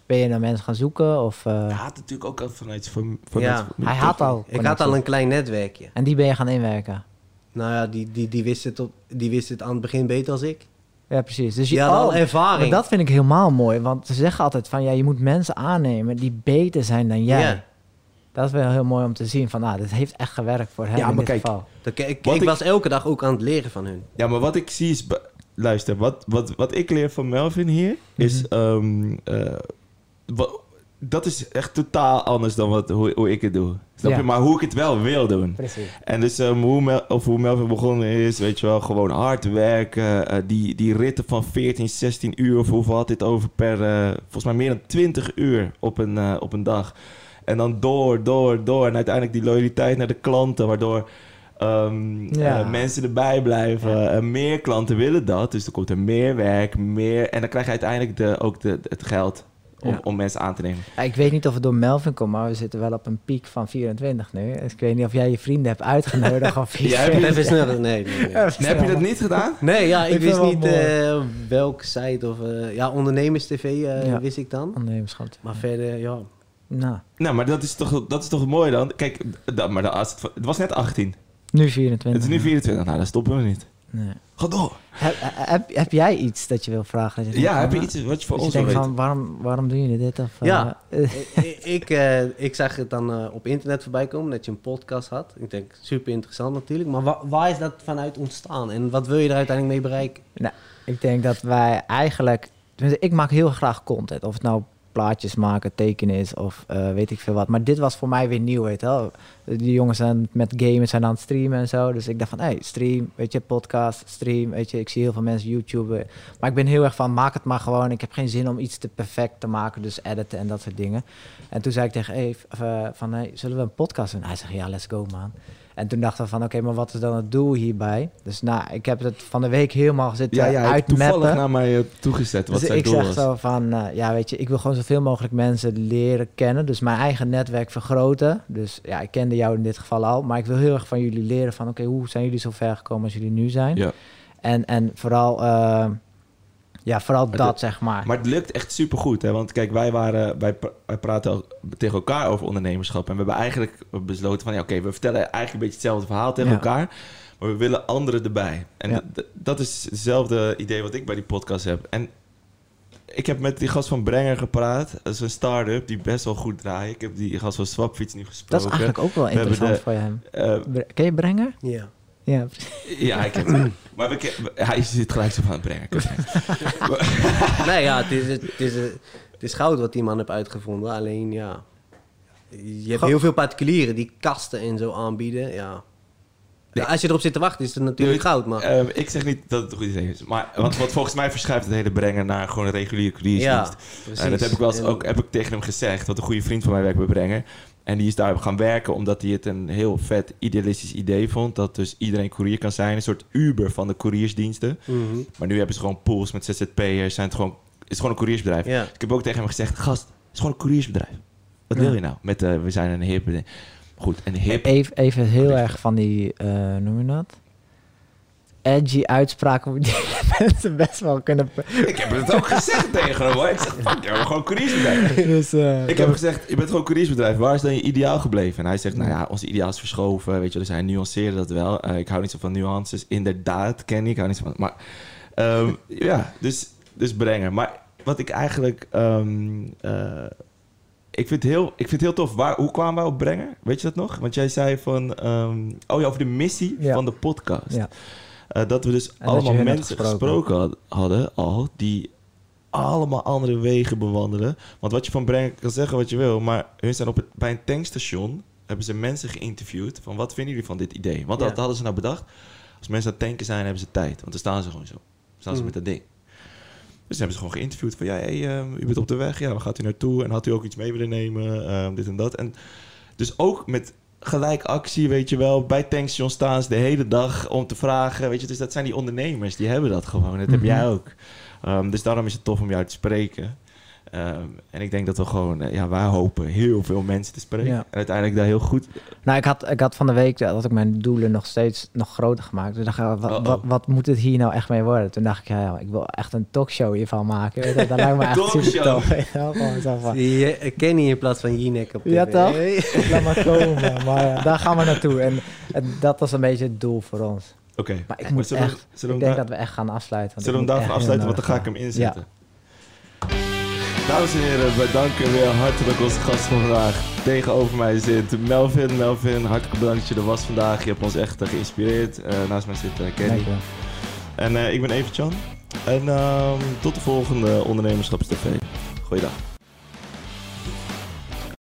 Ben je naar mensen gaan zoeken? Of, eh, Hij had natuurlijk ook al vanuit... Van, vanuit Ja, hij had al Ik had al een klein netwerkje. En die ben je gaan inwerken? Nou ja, die, die, die, wist het op, die wist het aan het begin beter als ik. Ja, precies. Dus Die had al oh, ervaring. Maar dat vind ik helemaal mooi, want ze zeggen altijd van ja, je moet mensen aannemen die beter zijn dan jij. Dat is wel heel mooi om te zien van, nou, dit heeft echt gewerkt voor hem Ja, in maar dit kijk, geval. Dat- ik ik ik- was elke dag ook aan het leren van hun. Ja, maar wat ik zie is... Luister, wat, wat, wat ik leer van Melvin hier... is... Mhm. ehm, eh, dat is echt totaal anders dan wat, hoe, hoe ik het doe. Snap Ja. je? Maar hoe ik het wel wil doen. Precies. En dus ehm, hoe, Mel, of hoe Melvin begonnen is, weet je wel, gewoon hard werken. eh, die, die ritten van 14, 16 uur, of hoeveel had dit over per, eh, volgens mij meer dan 20 uur op een, eh, op een dag. En dan door, door, door. En uiteindelijk die loyaliteit naar de klanten, waardoor ehm, Ja. eh, mensen erbij blijven. En meer klanten willen dat, dus er komt er meer werk, meer. En dan krijg je uiteindelijk de, ook de, het geld om, Ja. om mensen aan te nemen. Ik weet niet of het door Melvin komt, maar we zitten wel op een piek van 24 nu. Dus ik weet niet of jij je vrienden hebt uitgenodigd of Ja, heb je- Even sneller, nee. nee, heb je dat niet gedaan? Nee, ja, ik, Ik wist niet wel eh welke site of... eh, ja, Ondernemers-TV eh, Ja. wist ik dan. Ondernemerschap. Maar verder, ja. Nou, Nou, maar dat is toch, dat is toch mooi dan? Kijk, dat, maar dan, als het, het was net 18. nu 24. Het is nu 24. Nou, dan stoppen we niet. Nee. Ga door. Heb, heb, heb jij iets dat je wil vragen? Je Ja, heb je iets wat je voor ons denkt weten? van, waarom, waarom doen jullie dit? Of, Ja. eh, ik, ik, eh, ik zag het dan eh, op internet voorbij komen dat je een podcast had. Ik denk, super interessant natuurlijk. Maar wa- waar is dat vanuit ontstaan? En wat wil je er uiteindelijk mee bereiken? Nou, ik denk dat wij eigenlijk... Ik maak heel graag content. Of het nou plaatjes maken, tekenen is of eh, weet ik veel wat. Maar dit was voor mij weer nieuw, weet je. Die jongens zijn met gamen zijn aan het streamen en zo. Dus ik dacht van, hey, stream, weet je, podcast, stream, weet je. Ik zie heel veel mensen YouTube. Maar ik ben heel erg van, maak het maar gewoon. Ik heb geen zin om iets te perfect te maken, dus editen en dat soort dingen. En toen zei ik tegen Eve eh, van, hey, zullen we een podcast doen? Hij zegt, ja, let's go, man. En toen dachten we van, oké, maar wat is dan het doel hierbij? Dus nou, ik heb het van de week helemaal zitten Ja, ja, toevallig naar mij eh, toegezet wat Dus zijn ik doel zeg was. zo van, eh, ja, weet je, ik wil gewoon zoveel mogelijk mensen leren kennen. Dus mijn eigen netwerk vergroten. Dus ja, ik kende jou in dit geval al. Maar ik wil heel erg van jullie leren van, oké, hoe zijn jullie zo ver gekomen als jullie nu zijn? Ja. En, en vooral, eh, ja, vooral Maar dat, zeg maar. Maar het lukt echt supergoed, hè? Want kijk, wij, waren, wij, pra- wij praten tegen elkaar over ondernemerschap. En we hebben eigenlijk besloten van... Ja, oké, we vertellen eigenlijk een beetje hetzelfde verhaal tegen Ja. elkaar. Maar we willen anderen erbij. En Ja. dat is hetzelfde idee wat ik bij die podcast heb. En ik heb met die gast van Brenger gepraat. Dat is een start-up die best wel goed draait. Ik heb die gast van Swapfiets nu gesproken. Dat is eigenlijk ook wel interessant de- voor hem. Eh, Ken je Brenger? Ja. Ja, ja, ik heb het. Maar we ke- hij zit gelijk zo van het Brenger. nee, ja, het is, het, is, het is goud wat die man heeft uitgevonden. Alleen, ja... Je hebt heel veel particulieren die kasten en zo aanbieden, ja. Ja, als je erop zit te wachten, is het natuurlijk Nee, goud, maar... Ehm, ik zeg niet dat het een goed idee is. Maar, want, want volgens mij verschuift het hele Brenger naar gewoon een reguliere ja, couriersdienst. precies. En dat heb ik wel eens En- ook heb ik tegen hem gezegd. Want een goede vriend van mij werkt bij Brenger. En die is daar gaan werken omdat hij het een heel vet idealistisch idee vond. Dat dus iedereen courier kan zijn. Een soort Uber van de couriersdiensten. Mhm. Maar nu hebben ze gewoon pools met ZZP'ers. Zijn het gewoon, het is gewoon een couriersbedrijf. Ik heb ook tegen hem gezegd, gast, het is gewoon een couriersbedrijf. Wat Ja. wil je nou? Met, eh, we zijn een hip... Goed, een hip... even, even heel erg van die, eh noem je dat? Edgy uitspraken die mensen best wel kunnen... Ik heb het ook gezegd tegen hem hoor. Ik zeg, fuck, je bent gewoon couriersbedrijf. dus, eh, Ik heb gezegd, je bent gewoon couriersbedrijf. Waar is dan je ideaal gebleven? En hij zegt, nou ja, ons ideaal is verschoven. Weet je, dus hij nuanceerde dat wel. Eh, ik hou niet zo van nuances. Inderdaad, ken ik. Ik hou niet zo van... Maar ehm, ja, dus, dus brengen. Maar wat ik eigenlijk... ehm, eh, ik vind, het heel, ik vind het heel tof. Waar, hoe kwamen wij op brengen? Weet je dat nog? Want jij zei van... ehm, oh ja, over de missie Ja. van de podcast. Ja. Eh, dat we dus allemaal mensen gesproken. gesproken, had- hadden al... die allemaal andere wegen bewandelen. Want wat je van Brengen kan zeggen wat je wil... maar hun zijn op het, bij een tankstation... hebben ze mensen geïnterviewd... van wat vinden jullie van dit idee? Want dat Ja. hadden ze nou bedacht. Als mensen aan het tanken zijn, hebben ze tijd. Want dan staan ze gewoon zo. Dan staan ze Mm. met dat ding. Dus hebben ze gewoon geïnterviewd van... ja, hey, ehm, u bent op de weg. Ja, waar gaat u naartoe? En had u ook iets mee willen nemen? Ehm, dit en dat. En dus ook met gelijk actie, weet je wel. Bij tankstation staan ze de hele dag om te vragen. Weet je, dus dat zijn die ondernemers. Die hebben dat gewoon. Dat heb Mhm. jij ook. Ehm, dus daarom is het tof om jou te spreken. Ehm, en ik denk dat we gewoon... eh, ja, wij hopen heel veel mensen te spreken. Ja. En uiteindelijk daar heel goed... Nou, ik had, ik had van de week dat ik mijn doelen nog steeds nog groter gemaakt. Toen dacht ik, wat, wat, wat moet het hier nou echt mee worden? Toen dacht ik, ja, ja, ik wil echt een talkshow hiervan maken. Weet je, dat lijkt me echt super Talkshow. tof. Weet je eh, Kenny in plaats van Jinek op Ja, tv. toch? Hey. laat maar komen. Maar ja, daar gaan we naartoe. En, en dat was een beetje het doel voor ons. Oké. Maar ik Maar moet zullen we- echt, zullen ik denk daar- dat we echt gaan afsluiten. want Zullen we hem daarvan afsluiten? Want dan ga ik hem inzetten. Dames en heren, we danken weer hartelijk onze gast van vandaag. Tegenover mij zit Melvin. Melvin, hartelijk bedankt dat je er was vandaag. Je hebt ons echt geïnspireerd. Eh, naast mij zit Ja, Kenny. En eh, ik ben Evert Jan. En ehm, tot de volgende Ondernemerschapstv. Goeiedag.